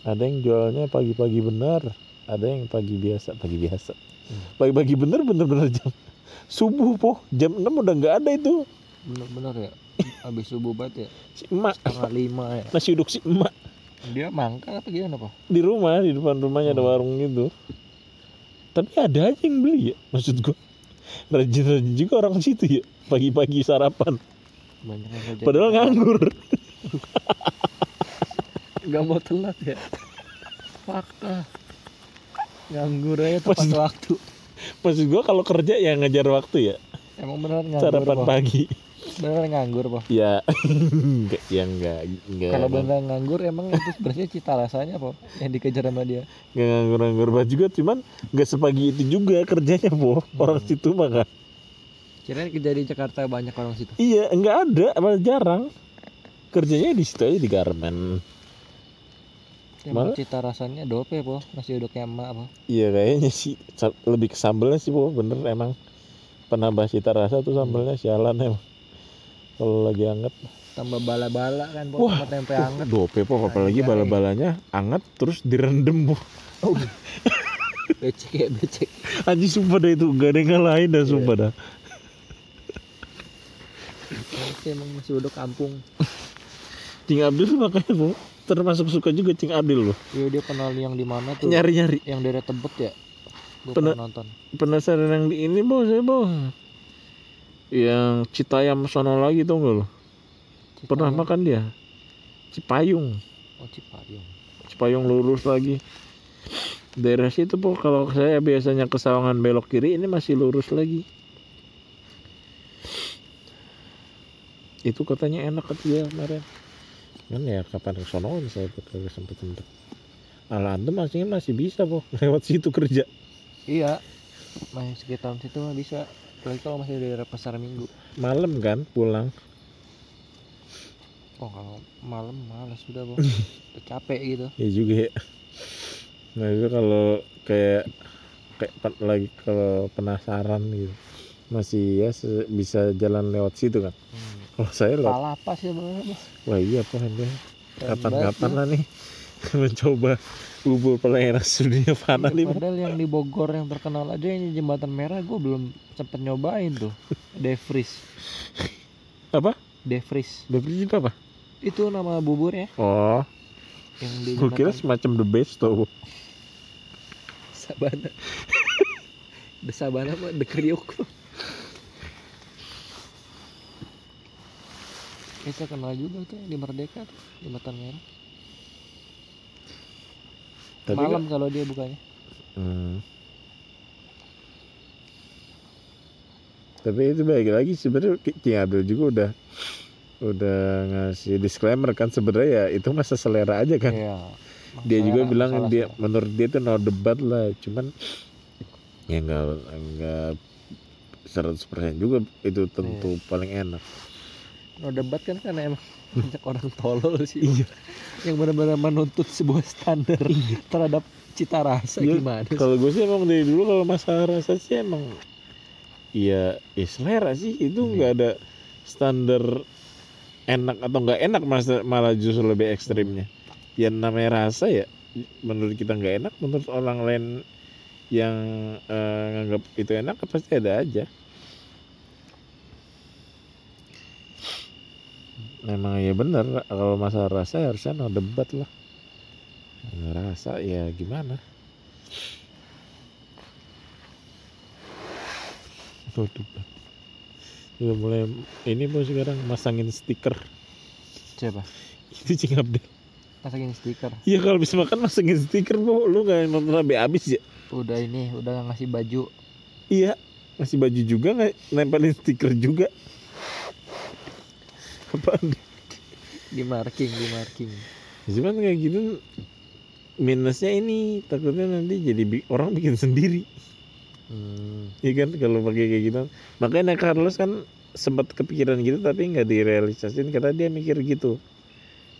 Ada yang jualnya pagi-pagi benar ada yang pagi biasa pagi biasa. Pagi-pagi bener bener bener jam subuh po jam 6 udah nggak ada itu. Bener-bener ya? Habis subuh banget ya? Si emak. Setengah lima ya? Nasi uduk si emak. Dia mangkal apa gimana pak di rumah di depan rumahnya ada Hmm. warung gitu tapi ada aja yang beli ya maksud gua. Rajin-rajin juga orang situ ya pagi-pagi sarapan. Padahal nganggur. Nggak mau telat ya? Fakta nganggur aja tepat Maksud- waktu. maksud gua kalau kerja ya ngejar waktu ya. Emang beneran nganggur sarapan Pak? pagi. Beneran nganggur pak ya enggak ya enggak enggak. Kalau beneran nganggur emang itu sebenarnya cita rasanya po yang dikejar sama dia? Nggak nganggur-nganggur banget juga cuman nggak sepagi itu juga kerjanya po orang Hmm. situ mah kan kirain kerja di Jakarta banyak orang situ? Iya nggak ada malah jarang. Kerjanya di situ aja di garmen Malah- cita rasanya dope po. Nasi uduknya emak po. Iya kayaknya sih. Lebih ke sambelnya sih po. Bener emang. Penambah cita rasa tuh sambelnya sialan emang. Kalau lagi anget. Tambah bala-bala kan po. Wah, tempe hangat dope po. Apalagi Anjay. bala-balanya anget terus direndam po. Becek ya becek. Anjing sumpah dah itu. Gak ada yang ngalahin dah sumpah dah. Nanti emang nasi uduk kampung. Cing Abdul makanya po termasuk suka juga Cing Abdul loh. Iya dia kenal yang di mana tuh? Nyari-nyari. Yang daerah Tebet ya? Gue Pernah- pernah nonton. penasaran yang di ini bos saya bos yang Citayam sono lagi tuh nggak lo? Pernah Cipayung. makan dia? Cipayung. Oh Cipayung. Cipayung lurus lagi. Daerah situ po kalau saya biasanya ke Sawangan belok kiri ini masih lurus lagi. Itu katanya enak dia kemarin kan ya kapan ke sono saya kagak sempet sempet ala antum masih masih bisa po lewat situ kerja. Iya. Masih sekitar situ mah bisa. Apalagi kalau masih di daerah pasar minggu. Malam kan pulang. Oh kalau malam malas sudah bos capek gitu. Ya juga ya. Nah itu kalau kayak kayak lagi kalau penasaran gitu. Masih ya bisa jalan lewat situ kan. Hmm. Kalau saya lewat palapas ya bos wah iya apa Keren kapan-kapan lah nih mencoba bubur peleras dunia ya. fana nih padahal yang di Bogor yang terkenal aja ini jembatan merah gue belum sempet nyobain tuh. Devries apa? Devries beli juga apa? Itu nama buburnya. Oh. Yang di gue kira semacam the best tuh Sabana. The Sabana mah The Kriuk Kita kenal juga tuh di Merdeka tuh Jembatan Merah tapi Malam kalau dia bukanya Hmm. Tapi itu baik lagi sebenarnya Ki- King Abdul juga udah udah ngasih disclaimer kan sebenarnya ya itu masa selera aja kan. Iya Dia juga bilang dia menurut dia tuh no debat lah, cuman ya enggak enggak 100% juga itu tentu Iya. paling enak. No debat kan karena emang banyak orang tolol sih Iya. Yang benar-benar menuntut sebuah standar Terhadap cita rasa Iya, gimana? Kalau gue sih emang dari dulu kalau masalah rasa sih emang Iya, ya selera sih itu Hmm. nggak ada standar enak atau nggak enak malah malah justru lebih ekstrimnya. Ya namanya rasa ya menurut kita nggak enak, menurut orang lain yang eh, nganggap itu enak pasti ada aja. Memang ya bener kalau masalah rasa harusnya no debat lah. Rasa ya gimana? No debat. Udah mulai ini bos sekarang masangin stiker Coba itu Cing Abdel. Pasangin stiker Iya kalau bisa makan masangin stiker bu, lu nggak nonton sampai habis ya? Udah ini Udah ngasih baju Iya, masih baju juga nggak nempelin stiker juga. Apaan? Di marking Di marking Cuman kayak gitu minusnya ini takutnya nanti jadi bi- orang bikin sendiri. hmm. Iya kan kalau pakai kayak gitu. Makanya Carlos kan sempat kepikiran gitu tapi nggak direalisasin karena dia mikir gitu.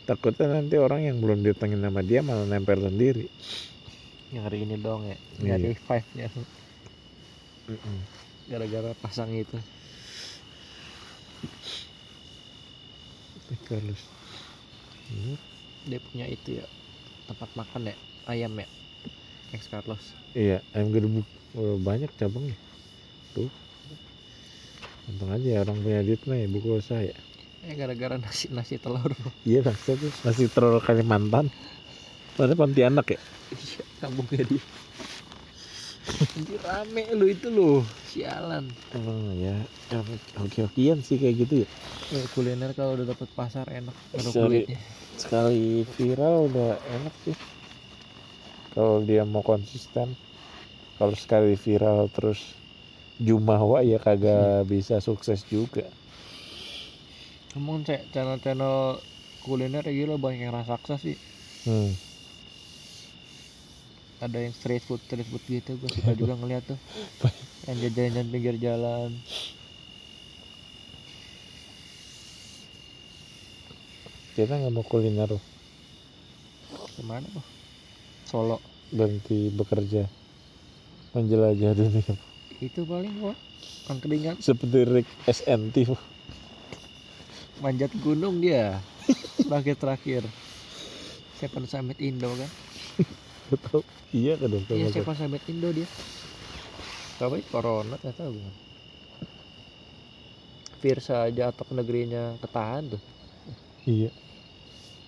Takutnya nanti orang yang belum ditengin sama dia malah nempel sendiri. Nyari ini dong ya Iya. Nyari five nya Gara-gara pasang itu Carlos. Hmm. dia punya itu ya tempat makan ya ayam ya Next Carlos. Iya, ayam gerebek Oh, banyak cabangnya. Tuh. Untung aja orang punya duit mah ya buku usaha ya. Eh gara-gara nasi nasi telur. Iya nasi telur Kalimantan. Mana Pontianak ya? Iya, kampungnya dia. Anjir rame lu itu lu. Sialan. Emang ya, ya oke-okean sih kayak gitu ya. Ya, kuliner kalau udah dapet pasar enak baru Sorry. kulitnya. Sekali viral udah enak sih. Kalau dia mau konsisten. Kalau sekali viral terus jumawa ya kagak bisa sukses juga. Ngomong cek channel-channel kuliner ya gila banyak yang raksasa sih. Hmm. Ada yang street food, street food gitu. Gue suka juga ngeliat tuh. yang jajan-jajan pinggir jalan. Kita nggak mau kuliner loh. Ke mana tuh? Solo. berhenti bekerja menjelajah dunia Itu paling gua angkringan seperti Rick SNT manjat gunung dia. Terakhir-terakhir. Seven Summit Indo kan? Betul. iya kan dokter Iya. Seven Summit Indo dia. Tapi corona tahu gimana. Virsa aja atap negerinya ketahan tuh. iya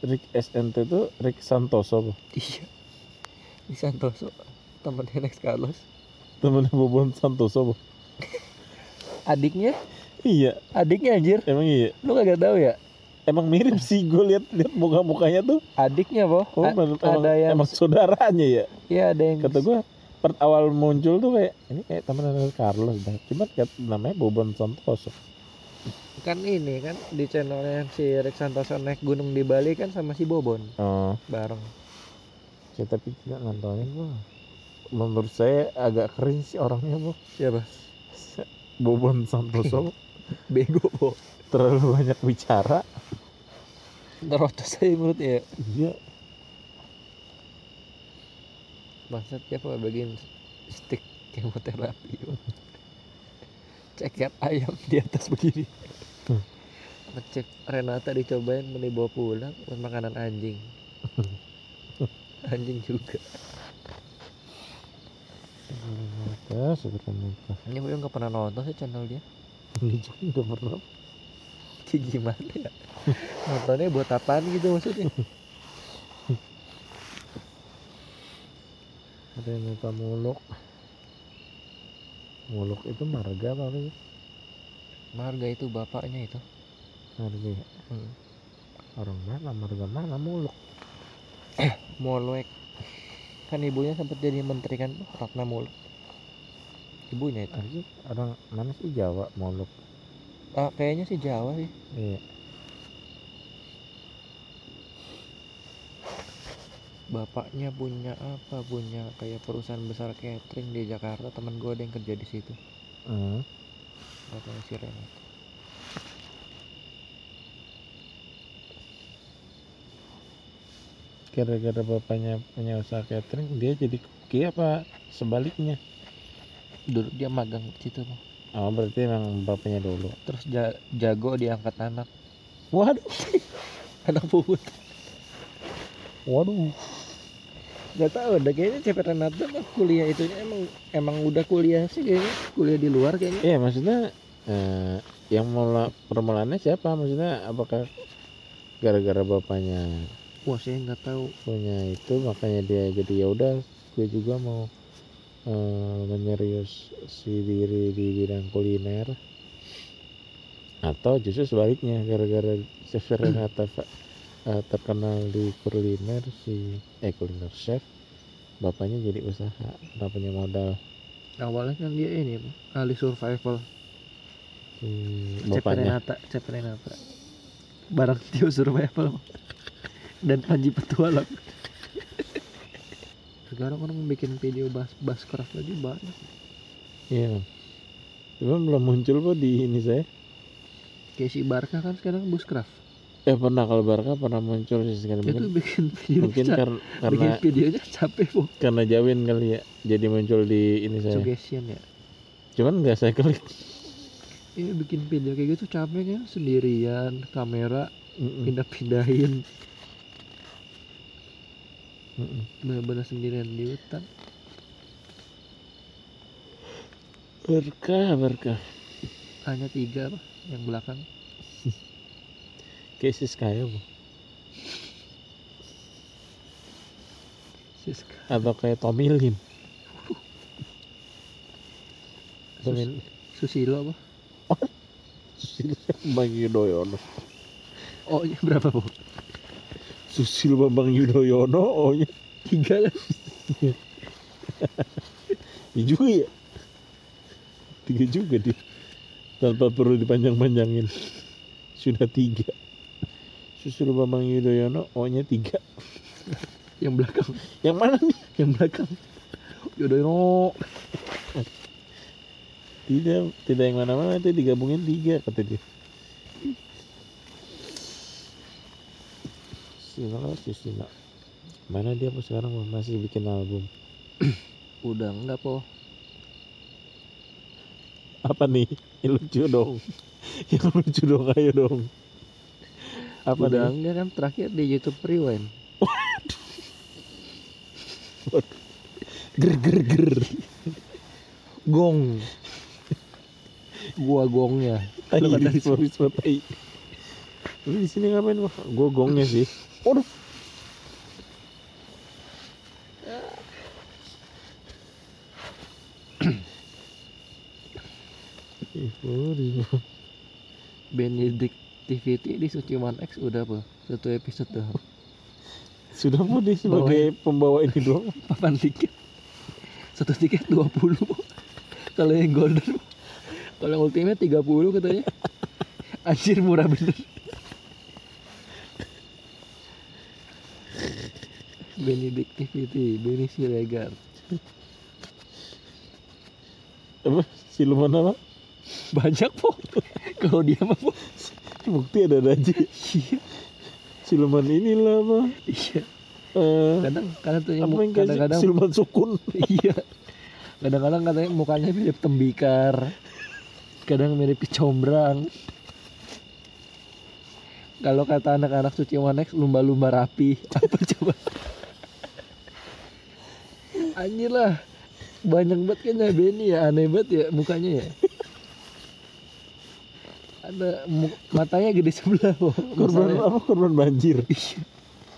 Rick SNT itu Rick Santoso Bro. Iya. Di Santoso temennya Next Carlos. temennya Bobon Santoso Bro. Adiknya, iya adiknya anjir. emang iya Lu kagak tahu ya? Emang mirip sih gue lihat lihat muka mukanya tuh. Adiknya, Boh. oh, A- emang, ada yang emang saudaranya ya? Iya, ada yang kata gue per awal muncul tuh kayak ini kayak temennya Carlos dah. Cuman kayak namanya Bobon Santoso. Kan ini kan di channelnya si Rick Santoso naik gunung di Bali kan sama si Bobon. Oh. Bareng. ya tapi tidak nontonin gua. Menurut saya agak keren sih orangnya bu Siapa? Bobon Santoso. Bego, Boh. Terlalu banyak bicara Terotos aja mulutnya ya. iya Bangsat siapa bagian stick kemoterapi. Boh. Ceker ayam di atas begini. Hmm. Ngecek Renata dicobain mau dibawa pulang buat makanan anjing. anjing juga. ya sebenarnya Ini gue nggak pernah nonton sih channel dia. ini juga nggak pernah Kayak gimana ya? Nontonnya buat apaan gitu maksudnya? ada yang minta muluk muluk itu marga apa sih Marga itu bapaknya itu. marga ya? Hmm. orang mana marga mana muluk Molek. Kan ibunya sempat jadi menteri kan Ratna Muluk. Ibunya itu. Orang mana sih Jawa muluk Ah, kayaknya sih Jawa sih. iya Bapaknya punya apa? Punya kayak perusahaan besar catering di Jakarta. Temen gue ada yang kerja di situ. hmm. Bapaknya si Renat. gara-gara bapaknya punya usaha catering dia jadi koki apa sebaliknya Dulu dia magang di situ Bang. Oh berarti emang bapaknya dulu Terus ja- jago diangkat anak. waduh Anak pungut. waduh Gak tau, udah kayaknya CP Renata mah kuliah itunya emang emang udah kuliah sih kayaknya. Kuliah di luar kayaknya. Iya maksudnya eh, yang mula permulaannya siapa maksudnya apakah gara-gara bapaknya Wah saya nggak tahu. punya itu makanya dia jadi ya udah gue juga mau eh, menyerius si diri di bidang kuliner atau justru sebaliknya gara-gara chef Renata eh, terkenal di kuliner si eh kuliner chef bapaknya jadi usaha nggak punya modal Awalnya kan dia ini ahli survival. si bapaknya Renata, CP Renata. Barang Tio survival. Dan Panji Petualang. Sekarang orang bikin video bas bascraft lagi banyak. Iya. Cuman belum muncul kok di ini saya. Kayak si Barca kan sekarang buscraft. Eh pernah kalau Barca pernah muncul sih sekali Itu mungkin bikin video mungkin kar- bikin karena videonya capek bu. karena Jawin kali ya. Jadi muncul di ini saya. Suggestion ya. Cuman nggak saya klik. Iya bikin video kayak gitu capek kan sendirian kamera Mm-mm. pindah-pindahin Mm-mm. Bener-bener sendirian di hutan. Berkah berkah. Hanya tiga apa yang belakang. Kayak Siskaya bu. Siska atau kayak Tommy Lim? Tommy Susilo apa Susilo Bambang Yudhoyono oh iya berapa bu Susilo Bambang Yudhoyono oh nya tiga kan ya juga ya. Tiga juga dia. Tanpa perlu dipanjang-panjangin. Sudah tiga. Susilo Bambang Yudhoyono oh nya tiga. Yang belakang. Yang mana nih? Yang belakang. Yudhoyono tidak tidak yang mana-mana itu digabungin tiga kata dia Sila si Sila mana dia apa sekarang masih bikin album. Udah enggak po apa nih? Yang lucu dong. Yang lucu dong ayo dong. Apa udah nih? enggak kan? Terakhir di YouTube Rewind. Ger ger ger. Gong. Gua gongnya. Lu kata risma risma tai. Lu di sini ngapain wah gua gongnya sih waduh. Benedictivity di Suciman X udah po satu episode tuh sudah mau dia sebagai pembawa ini doang. Papan tiket. Satu tiket 20 po kalau yang golden kalau yang ultimate 30 katanya. Anjir murah bener Benedictivity Benny Siregar. Apa? Siluman apa? Banyak po. Kalau dia mah po. Bukti ada aja iya. Siluman inilah apa iya. Eh, kadang kadang tuh yang kadang-kadang siluman sukun? Iya. Kadang-kadang katanya mukanya mirip tembikar. Kadang mirip kecombrang. Kalau kata anak-anak suci manex lumba-lumba rapi. Apa coba anjir lah. Banyak banget kayaknya Benny ya. Aneh banget ya mukanya ya. Ada matanya gede sebelah kok korban Masalahnya- apa? Korban banjir. Iya.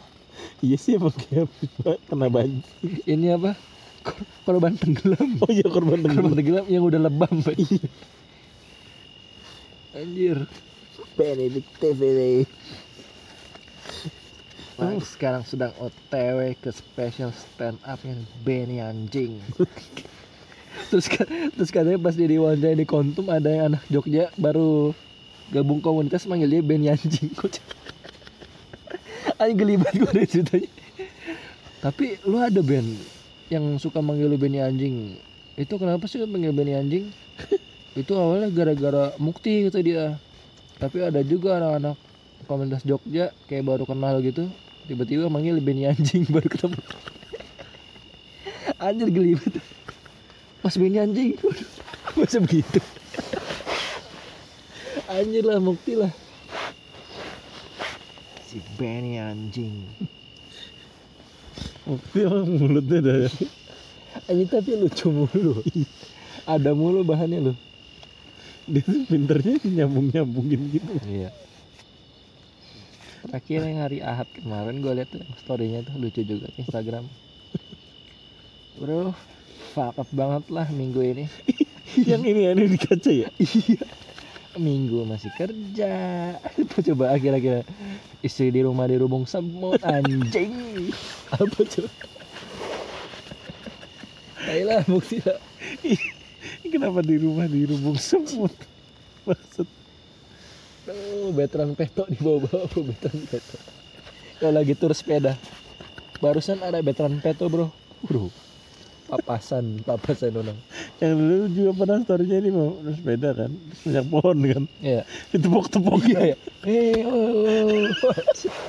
iya sih emang kayak kena banjir. Ini apa? Kor- korban tenggelam. Oh iya korban korban tenggelam tenggelam yang udah lebam Pak. anjir. Benedictivity Nah, sekarang sedang OTW ke special stand upnya Benny anjing. terus terus katanya pas dia diwawancara di Kontum ada yang anak Jogja baru gabung komunitas manggil dia Benny anjing. Anjing geli banget gue ceritanya. Tapi lu ada Ben yang suka manggil lu Benny anjing. Itu kenapa sih lu manggil Benny anjing? Itu awalnya gara-gara mukti kata dia. Tapi ada juga anak-anak komunitas Jogja kayak baru kenal gitu tiba-tiba manggil Benny anjing baru ketemu. Anjir geli banget mas Benny anjing. Masa begitu? Anjir lah mukti lah. Si Benny anjing. Bukti emang mulutnya ada anjing tapi lucu mulu. Ada mulu bahannya lu dia tuh pinternya nyambung nyambungin gitu. Iya terakhir yang hari Ahad kemarin gue liat tuh storynya tuh lucu juga di Instagram. Bro fuck up banget lah minggu ini. Yang ini ini di kaca ya? Iya. Minggu masih kerja. Apa coba akhir-akhir? Istri di rumah dirubung semut anjing. Apa coba? Ayolah bukti lah. Kenapa di rumah di rubung semut? Maksud Oh, veteran peto di bawah-bawah veteran peto. Kalau lagi tur sepeda. Barusan ada veteran peto, Bro. Bro. Papasan, papasan orang. yang dulu juga pernah storynya ini mau naik sepeda kan banyak pohon kan Iya. ditepok-tepok ya. Eh, oh, oh.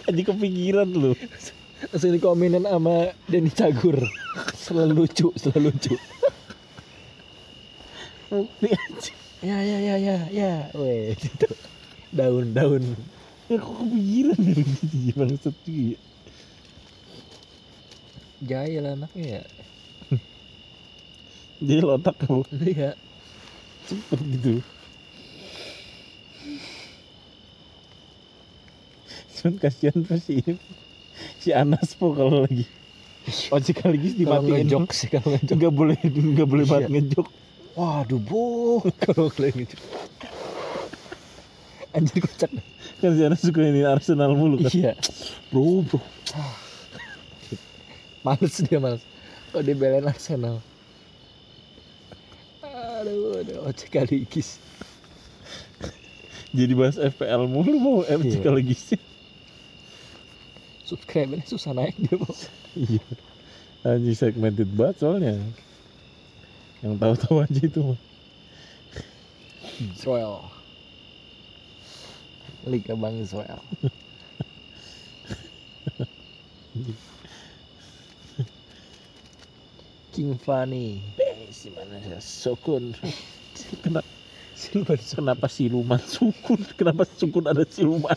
aja kepikiran lu Langsung dikomenin sama Denny Cagur. Selalu lucu, selalu lucu. Ya, ya, ya, ya, ya. Weh, gitu. Daun, daun. ya kok kepikiran ya? Gitu bangsat juga ya. Jahil anaknya ya? Jadi otak kamu. Iya. Cepet gitu. Cuman kasihan tuh si si Anas po kalau lagi. Oh sekaligus kalau dimatiin. ngejok sih kalau ngejok. Nggak boleh nggak boleh banget Iya. ngejok. Waduh bu kalau kalian ngejok anjir kocak. Kan si Anas suka ini Arsenal mulu kan. Iya. Bro bro. Males dia males. Kok dia belain Arsenal? Aduh aduh ojek kali ikis Jadi bahas FPL mulu mau Iya. FC sekaligus subscribe susah naik dia mau Iya. Anjing segmented banget soalnya. Yang tahu-tahu aja itu mah Israel Liga Bang Israel King Fanny si mana ya sukun. Kenapa? Siluman kenapa siluman sukun? Kenapa sukun ada siluman?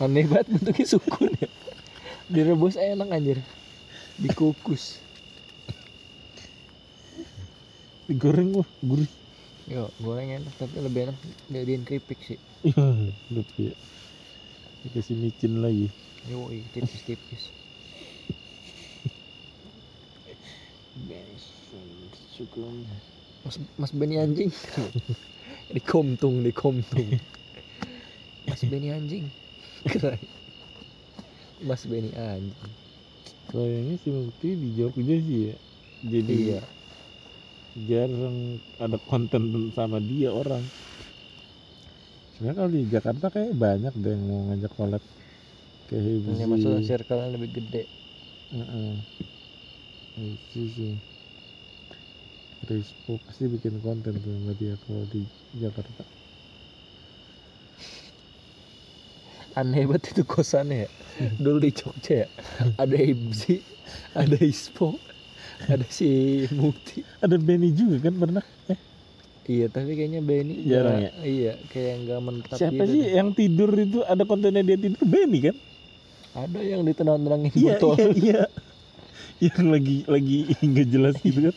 Aneh banget bentuknya sukun ya. Direbus enak anjir. Dikukus. Digoreng wah gurih Yo, goreng enak tapi lebih enak jadiin keripik sih. Iya ya dikasih micin lagi. Yo, tipis-tipis. Mas, Mas Benny anjing. Dikomtung, dikomtung. Mas Benny anjing. Mas Benny anjing. Kayaknya si Mukti di Jogja sih ya. Jadi Iya jarang ada konten sama dia orang. Sebenarnya kalau di Jakarta kayak banyak deh yang mau ngajak collab. Kayak Hibzi Ini maksudnya circle lebih gede. Heeh. Itu sih. Rispo pasti bikin konten tuh sama dia kalau di Jakarta. Aneh banget itu kosannya ya. Dulu di Jogja ya Ada Ibzi Ada Ispo Ada si Mukti. Ada Benny juga kan pernah? Eh. Iya tapi kayaknya Benny Jarang nggak- Iya kayak nggak menetap siapa gitu sih deh. yang tidur itu? Ada kontennya dia tidur? Benny kan? Ada yang ditenang-tenangin iya botol. iya iya. Yang lagi lagi nggak jelas gitu kan?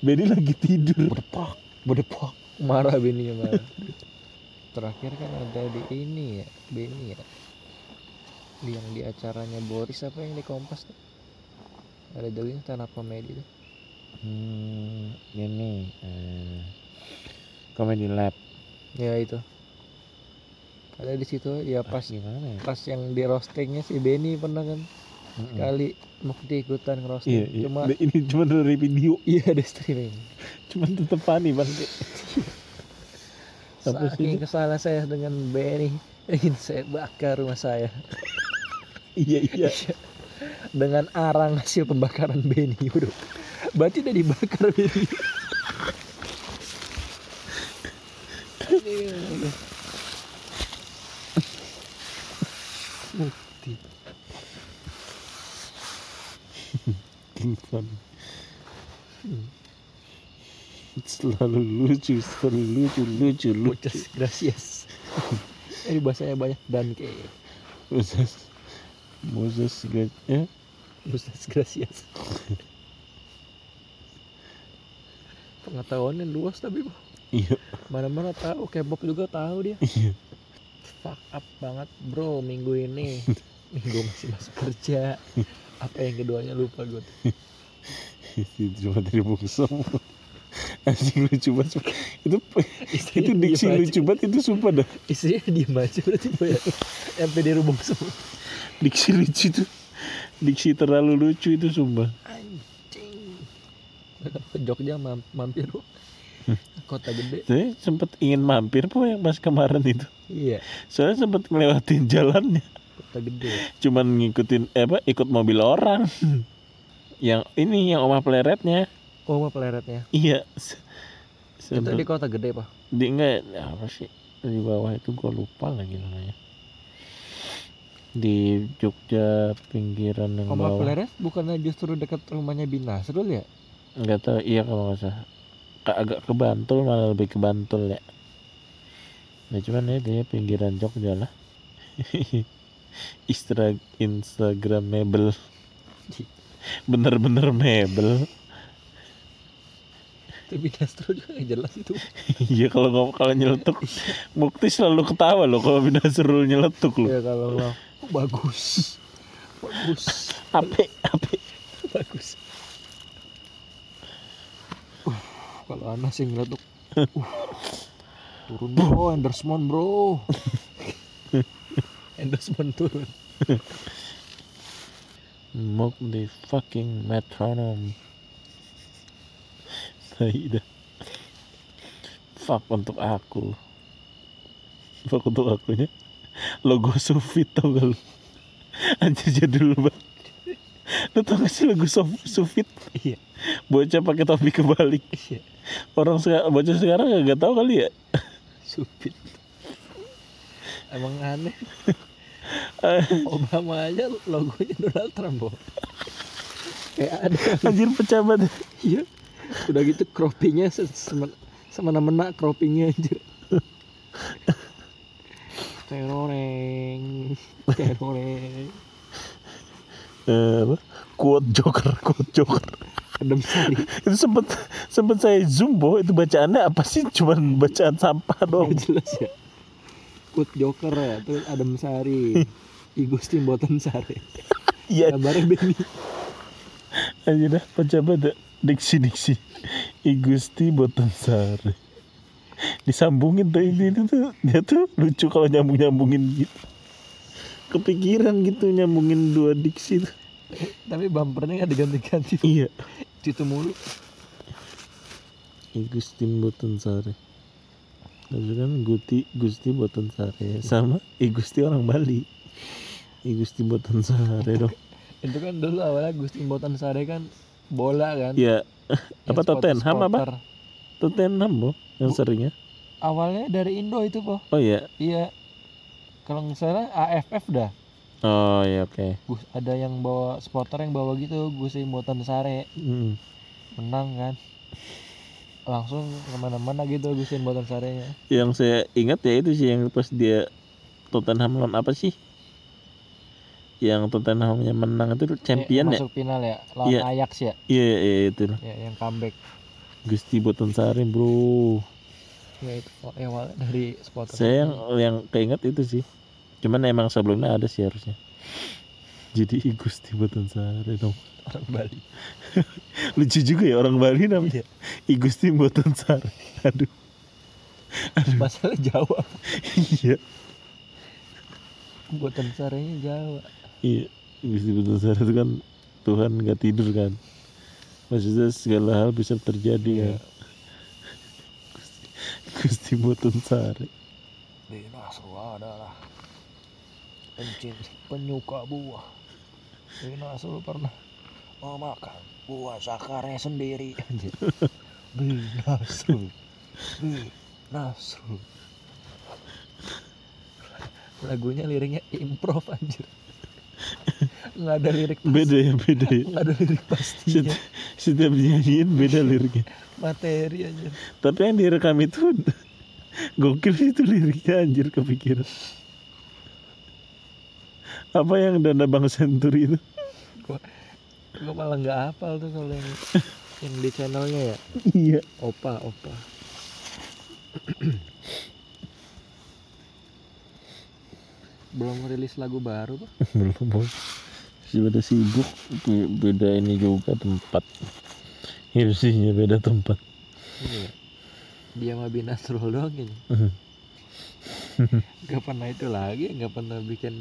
Benny lagi tidur. Berdepak Berdepak Marah Benny marah. Terakhir kan ada di ini ya Benny ya. Yang di acaranya Boris apa yang di Kompas tuh Ada jauhnya stand up comedy hmm, ini eh, Comedy Lab. Ya itu. Ada di situ ya pas pas gimana ya? pas yang di roastingnya si Benny pernah kan? Mm-mm. sekali Mukti ikutan iya, ngerosting. Iya. cuma ini cuma dari video. Iya ada streaming. Cuman tetep funny bang. Sampai saking kesalahan saya dengan Benny ingin saya bakar rumah saya. Iya. Iya dengan arang hasil pembakaran Benny bro berarti udah dibakar Benny. Mukti King Fun selalu lucu selalu lucu lucu lucu. Muchas gracias. Ini bahasanya banyak dan kayak Moses Moses gak ya Muchas gracias. Pengetahuannya luas tapi Bang. iya. Mana-mana tahu K-pop juga tahu dia. Iya. Fuck up banget bro minggu ini. Minggu masih masuk kerja. Apa yang keduanya lupa gue itu cuma dari bungsu anjing lucu banget itu itu Istrinya diksi lucu banget itu sumpah dah. Istrinya diem aja berarti Boy, ya sampai di rubung semua diksi lucu tuh. Diksi terlalu lucu itu sumpah. Anjing. Ke Jogja mam- mampir bro kota gede. Saya sempet ingin mampir po yang pas kemarin itu. Iya. Soalnya sempet ngelewatin jalannya. Kota gede. Cuman ngikutin eh, apa ikut mobil orang. Yang ini yang omah pleretnya. Oh mau peleretnya iya. Se- itu di kota gede pak? Di enggak apa sih? Di bawah itu gua lupa lagi namanya di Jogja pinggiran yang Oma bawah. Pleret bukannya justru dekat rumahnya Binasrul ya? nggak tahu iya kalau nggak salah. Agak ke Bantul malah lebih ke Bantul ya. Nah cuman ya dia pinggiran Jogja lah. Istra Instagramable. Bener-bener mebel. Itu Binastro juga nggak jelas itu. iya kalau kalau nyeletuk. Mukti selalu ketawa loh kalau Binasrul nyeletuk loh. Ya kalau bagus. Bagus. ape ape bagus. Uh, kalau Anas sih ngeletuk. Uh, turun bro, endorsement bro. endorsement turun. Mukti fucking metronome Tai dah Fuck untuk aku Fuck untuk akunya Logo Sufit tau gak lu Anjir jadul banget Lu tau gak sih logo Sufit Iya. Bocah pakai topi kebalik Iya. Orang seka- bocah sekarang gak tahu kali ya Supit. Emang aneh. Obama aja logonya Donald Trump, Bo. Kayak ada. Anjir pecah banget Iya. Udah gitu croppingnya se- semen- semena-mena croppingnya anjir. Teroreng, teroreng. Eh? Quote Joker Quote Joker Adem sari. itu sempet sempet saya zoom itu bacaannya apa sih cuman bacaan sampah doang jelas ya. Kut Joker ya, terus Adem Sari. Igusti Mboten Sari. iya Kabarnya Benny. aja dah baca banget diksi diksi Igusti Boten Sari disambungin tuh ini itu tuh dia tuh lucu kalau nyambung nyambungin gitu. Kepikiran gitu nyambungin dua diksi tuh. Tapi bumpernya nggak diganti-ganti. iya. Itu mulu. Igusti Boten Sari Terus kan Gusti Gusti Boten Sari sama Igusti orang Bali. Igusti Boten Sari dong. Itu kan dulu awalnya Gusti Mboten Sari kan bola kan. ya Yang apa spot- Tottenham apa. Tottenham boh yang Bu- seringnya Awalnya dari Indo itu, Po. oh iya Iya. Kalau nggak salah AFF dah. oh iya oke Gus ada yang bawa supporter yang bawa gitu Gusti Mboten Sare Hmm. menang kan. Langsung ke mana-mana gitu Gusti Mboten Sarenya. yang saya ingat ya itu sih yang pas dia Tottenham lawan apa sih yang Tottenhamnya menang itu champion ya masuk final ya lawan Iya. Ajax ya. iya iya iya, itu Ya yang comeback. Gusti Boten bro. Ya itu awalnya dari supporter. saya yang yang keinget itu sih. Cuman emang sebelumnya ada sih harusnya. Jadi Gusti Boten Sari dong. Orang Bali. lucu juga ya orang Bali namanya. I Gusti Boten Sari. Aduh. Masalah Jawa. iya. Mboten Sarenya Jawa. Iya, Gusti Boten Sari itu kan Tuhan nggak tidur kan. Maksudnya segala hal bisa terjadi Iya. kan. Gusti, Boten Sari. Binasru adalah pencin penyuka buah. Binasru pernah memakan buah sakarnya sendiri. Anjir. Binasru. Binasru. Lagunya liriknya improv anjir. Nggak ada lirik pasti. Beda ya, beda ya. Nggak ada lirik pastinya. Setiap, setiap dinyanyiin beda liriknya. Materi anjir. Tapi yang direkam itu gokil itu liriknya anjir kepikiran. Apa yang dana Bang Senturi itu? Gua, gua malah nggak hafal tuh kalau yang yang di channelnya ya. Iya. Opa, opa. Belum rilis lagu baru tuh. Belum bos. Pada sibuk Be- beda ini juga tempat. Hirsinya beda tempat. Iya. Dia sama Binasrul doang kayaknya. Gak pernah itu lagi, gak pernah bikin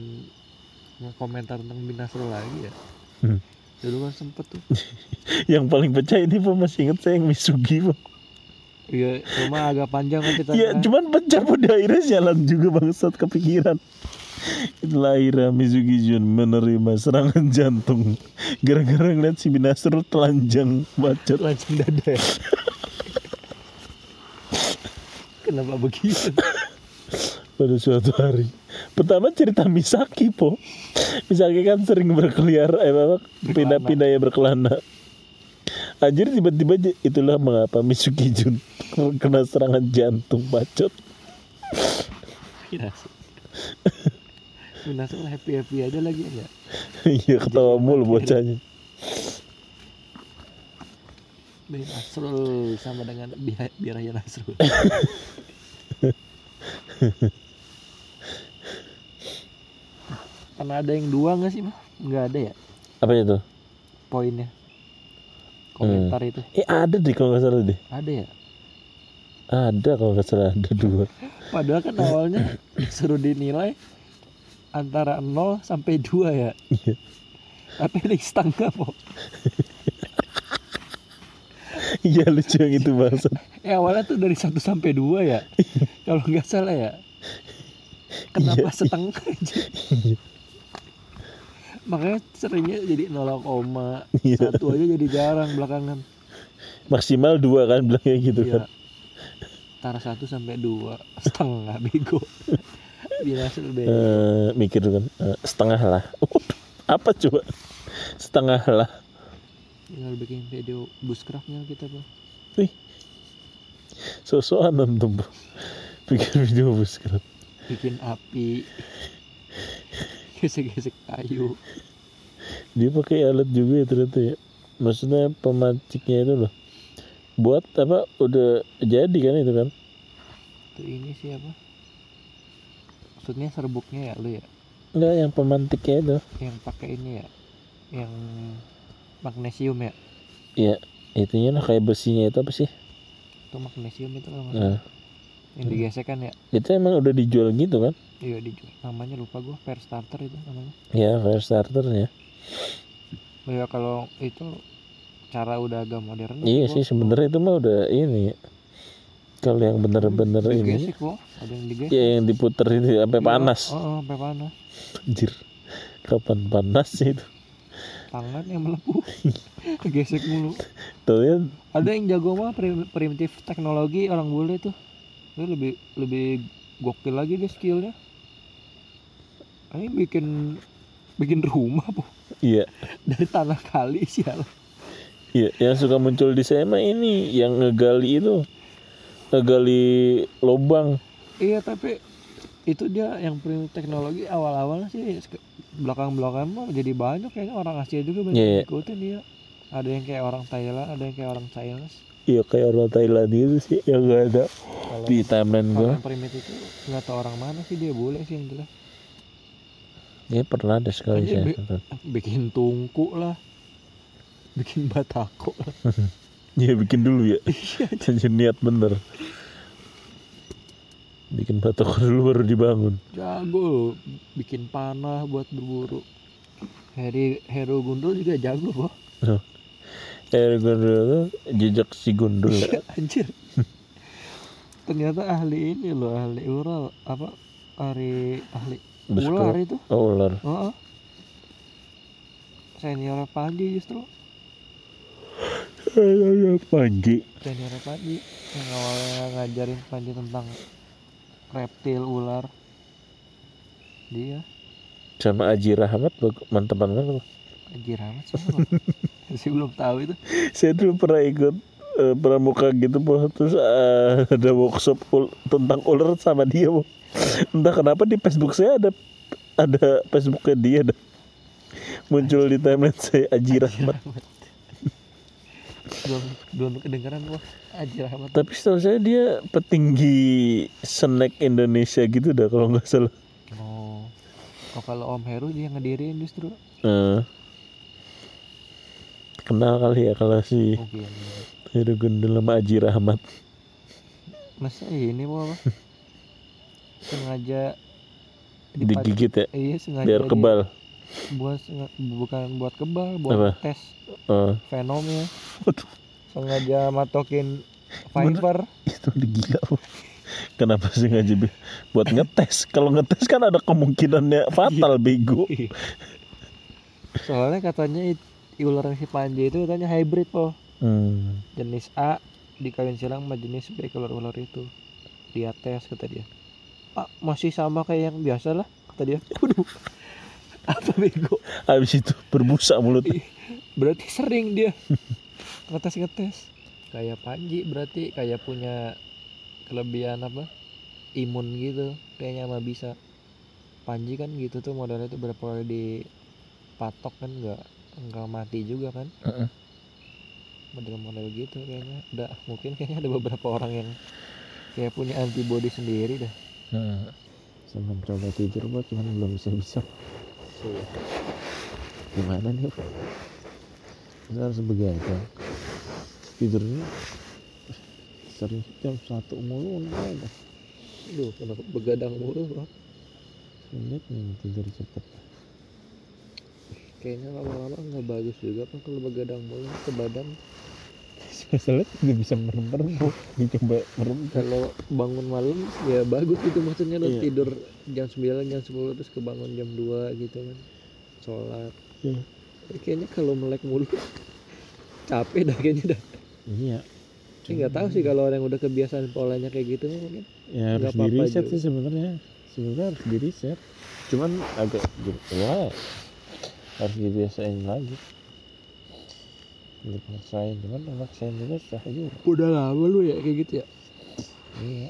komentar tentang Binasrul lagi ya. Hmm. Dulu kan sempet tuh. yang paling pecah ini Pak masih inget saya yang Misugi Pak. Iya, cuma agak panjang kan kita. Ya cuman pecah pada akhirnya jalan juga bangsat kepikiran. Itulah akhirnya Mizugi Jun menerima serangan jantung gara-gara ngeliat si Binasrul telanjang bacot. langsung dada. ya. Kenapa begitu? pada suatu hari. Pertama cerita Misaki po. Misaki kan sering berkeliar, eh apa, pindah-pindah ya berkelana. Anjir tiba-tiba itulah mengapa Misuki Jun kena serangan jantung bacot. Binasrul. Binasrul happy happy aja lagi ya. Iya ketawa mulu bocahnya. Bin Nasrul sama dengan biaya biaya Nasrul. Karena ada yang dua nggak sih mah? Nggak ada ya apa itu poinnya. Komentar itu eh ada deh kalau nggak salah deh ada ya. ada kalau nggak salah ada dua Padahal kan awalnya disuruh dinilai antara 0 sampai 2 ya. Iya. Tapi ini setengah po. iya lucu yang itu bangsat Eh awalnya tuh dari 1 sampai 2 ya. Kalau nggak salah ya. Kenapa Iya. setengah aja? Makanya seringnya jadi 0, Iya. satu aja jadi jarang belakangan. maksimal dua kan bilangnya gitu kan Iya. Antara 1 sampai 2 setengah bego. Eh, mikir kan. Eh, setengah lah. Apa coba? Setengah lah. Tinggal bikin video bushcraftnya kita bang. sosokan nonton Bu. bikin video bus kan bikin api. Gesek-gesek kayu. Dia pakai alat juga ya ternyata ya. Maksudnya pemantiknya itu loh. Buat apa? Udah jadi kan itu kan? Itu ini siapa maksudnya serbuknya ya lu ya? Enggak yang pemantiknya itu. Yang pakai ini ya? Yang magnesium ya? Ya itunya lah kayak besinya itu apa sih? Itu magnesium itu kalau nah. yang digesek kan ya? Itu emang udah dijual gitu kan? Iya dijual. Namanya lupa gua pair starter itu namanya. Ya fire starternya oh ya kalau itu cara udah agak modern iya sih sebenarnya itu mah udah ini. ya. Kalau yang bener-bener ini. Ada yang digesek ya yang diputer itu sampai Iya, panas. Oh, oh, sampai panas. Anjir. Kapan panas sih itu? Tangan yang melepuh. Kegesek mulu. Tuh ya. Ada yang jago mah prim- primitif teknologi orang bule tuh. Itu lebih lebih gokil lagi dia skillnya. Ini bikin bikin rumah po iya. Dari tanah kali sial. Iya, yang suka muncul di saya mah ini yang ngegali itu, ngegali lubang. iya tapi itu dia yang primitif teknologi awal-awal sih belakang-belakang mah jadi banyak kayaknya orang Asia juga banyak yang iya. ikutin dia ada yang kayak orang Thailand ada yang kayak orang Chinese Iya kayak orang Thailand gitu sih yang gak ada kalau di timeline gua. yang primitif itu nggak tahu orang mana sih dia bule sih yang jelas Ya pernah ada sekali saya. be- nonton. bikin tungku lah bikin batako lah Iya bikin dulu ya. Jadi niat bener. Bikin batok dulu baru dibangun. jago bikin panah buat berburu Heri Hero Gundul juga jago loh Eh gundul itu jejak si gundul. anjir ternyata ahli ini loh ahli ural apa ahli ahli ular itu Oh ular. Heeh. senior Panji justru Panji. senior Panji. Yang awalnya ngajarin Panji tentang reptil ular. Dia? Sama Aji Rahmat bag- mantep banget. anjir amat siapa sih belum tahu itu. Saya dulu pernah ikut eh, pramuka gitu po terus eh, ada workshop ul- tentang ular sama dia po entah kenapa di Facebook saya ada ada Facebooknya dia dah muncul di timeline saya Aji Rahmat belum belum kedengeran gua. Anjir amat tapi setahu saya dia petinggi snack Indonesia gitu dah kalau nggak salah. Oh. Oh kalau Om Heru dia ngedirin justru? Eh, kenal kali ya kalau si mungkin Heru Gundul sama Aji Rahmat. Masa ini mau apa? Sengaja digigit ya? Iya sengaja biar dia- kebal buat bukan buat kebal buat Apa? tes Eh, fenomnya sengaja matokin Viper. Itu udah gila kenapa sih ngaji Bi? buat ngetes. Kalau ngetes kan ada kemungkinannya fatal bego soalnya katanya ular si Panji itu katanya hybrid po. Hmm. jenis A dikawin silang sama jenis B kalau ular itu. Dia tes kata dia. Pak masih sama kayak yang biasa lah kata dia. Waduh apa bego? Habis itu berbusa mulutnya berarti sering dia. Ngetes ngetes kayak Panji berarti kayak punya kelebihan apa? Imun gitu kayaknya mah bisa. Panji kan gitu tuh modalnya tuh berapa kali dipatok kan nggak nggak mati juga kan? Heeh. model-model gitu kayaknya. Udah mungkin kayaknya ada beberapa orang yang kayak punya antibody sendiri dah nah, saya mencoba tidur buat cuman belum bisa bisa gimana nih Pak? Harus begadang. Tidurnya? Sering jam satu mulu enggak Duh, kenapa begadang mulu bro? Sulit nih tidur cepet. Kayaknya lama-lama nggak bagus juga kan kalau begadang mulu ke badan masalahnya tidak bisa merem-merem Bu. dicoba merem kalau bangun malam ya bagus gitu maksudnya lo Iya. tidur jam 9 jam 10 terus kebangun jam 2 gitu kan sholat Iya. Tapi kayaknya kalau melek mulu capek dah kayaknya dah iya Ini nggak tahu sih kalau orang yang udah kebiasaan polanya kayak gitu mungkin ya harus Nggak apa-apa di reset juga. sih sebenarnya sebenarnya harus di reset cuman agak gitu ya harus dibiasain lagi dipaksain cuman maksain juga susah juga. Udah lama lu ya kayak gitu ya? Iya.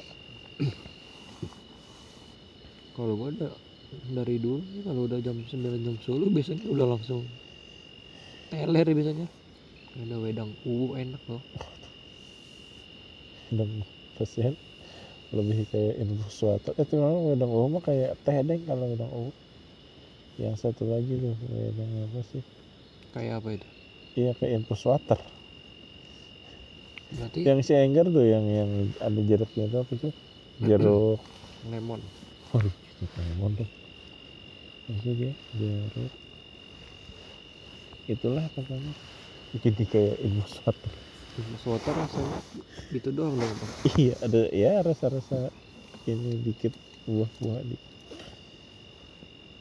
Kalau gua udah dari dulu kalau udah jam 9 jam 10 biasanya udah langsung teler biasanya. Ada wedang uwu enak loh. Dan pasien lebih kayak infus water eh memang wedang uwu mah kayak teh deng kalau wedang uwu. Yang satu lagi tuh wedang apa sih? Kayak apa itu iya kayak infus water berarti yang si Enggar tuh yang yang ada jeruknya itu apa sih jeruk lemon Waduh, itu lemon tuh. Maksudnya dia jeruk. Itulah pokoknya. Jadi kayak infus water. Mas water rasanya gitu doang dong bang iya, ada ya rasa-rasa ini dikit buah-buah di.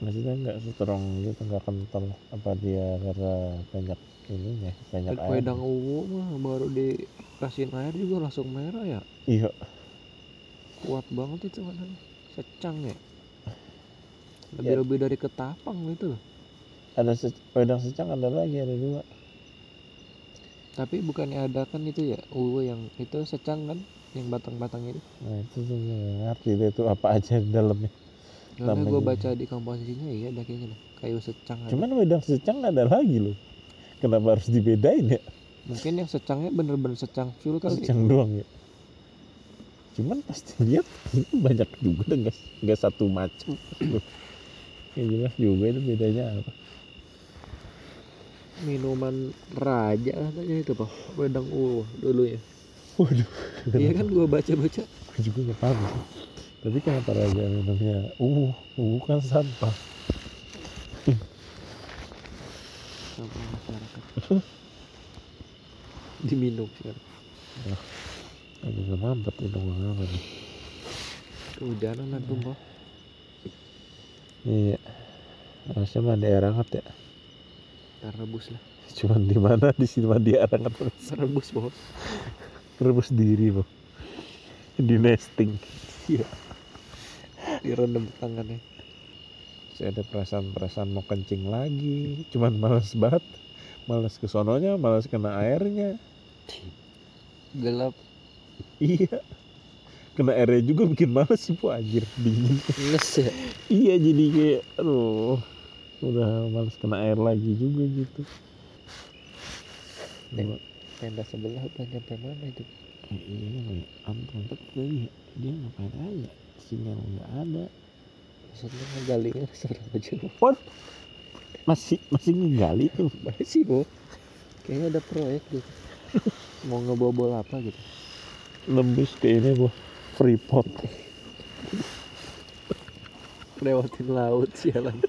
Maksudnya nggak strong gitu, nggak kental. Apa dia karena banyak ininya, banyak air. wedang uwu mah baru dikasihin air juga langsung merah ya Iya, kuat banget itu katanya secang ya lebih lebih dari ketapang gitu loh ada se wedang secang ada lagi ada dua. tapi bukannya ada kan itu ya uwu yang itu secang kan yang batang-batang itu Nah itu tuh ngerti deh itu apa aja di dalamnya. karena gue baca di komposisinya iya ada kayaknya kayu secang ada. Cuman wedang secang ada lagi loh. Kenapa harus dibedain ya? mungkin yang secangnya bener-bener secang fuel kali Secang doang ya. Cuman pasti lihat ini banyak juga dan nggak nggak satu macam. ya jelas juga itu bedanya apa. minuman raja katanya itu pak wedang uwu dulu ya Waduh. iya kan gue baca-baca Gue juga nggak paham. Tapi kenapa raja minumnya uh uh kan sampah. Sama masyarakat diminum sekarang Aku juga mampet minum apa nih. kehujanan nanti pak Iya. Harusnya mandi air hangat ya. Ntar rebus lah. Cuman di mana? Di sini mandi air hangat terus. rebus bos rebus diri bang di nesting. Direndam tangannya saya ada perasaan-perasaan mau kencing lagi. Cuman males banget. Males ke sononya males kena airnya. Gelap. Iya. Kena airnya juga bikin males sih bu. Anjir dingin. Nges ya? Iya jadi kayak aduh udah males kena air lagi juga gitu. Nek. tenda sebelah udah nyampe mana itu? Eh, iya ampun tadi dia ngapain aja? Sinyal nggak ada maksudnya ngegalinya seberapa jauh What? masih masih ngegali tuh? Masih bo kayaknya ada proyek gitu mau ngebobol apa gitu. Nembus ke ini bu. Freeport. Lewatin laut sialan.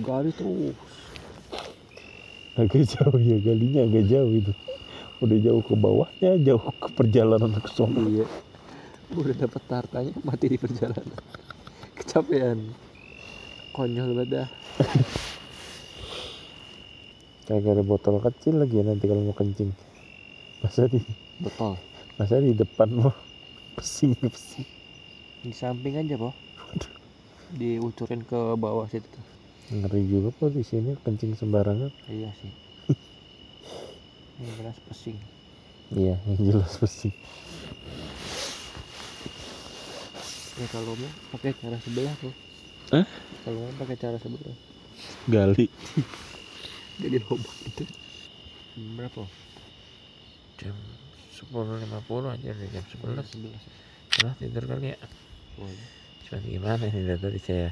Gali terus. Agak jauh ya galinya agak jauh itu. Udah jauh ke bawahnya jauh ke perjalanan ke sono iya. Udah dapet hartanya mati di perjalanan kecapean. Konyol banget dah. Kagak ada botol kecil lagi ya nanti kalau mau kencing. Masa di betul masa di depan mau pesing pesing. Di samping aja po diucurin ke bawah situ ngeri juga kok di sini kencing sembarangan. Iya sih. Ini jelas pesing. Iya yang jelas pesing ya kalau mau pakai cara sebelah tuh. Hah? kalau mau pakai cara sebelah. Gali. Jadi lubang itu berapa? Jam 10.50 aja dari jam 11 11 Udah tidur kali ya. Boleh Cuman gimana ini dari tadi saya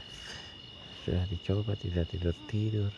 Sudah dicoba tidak tidur-tidur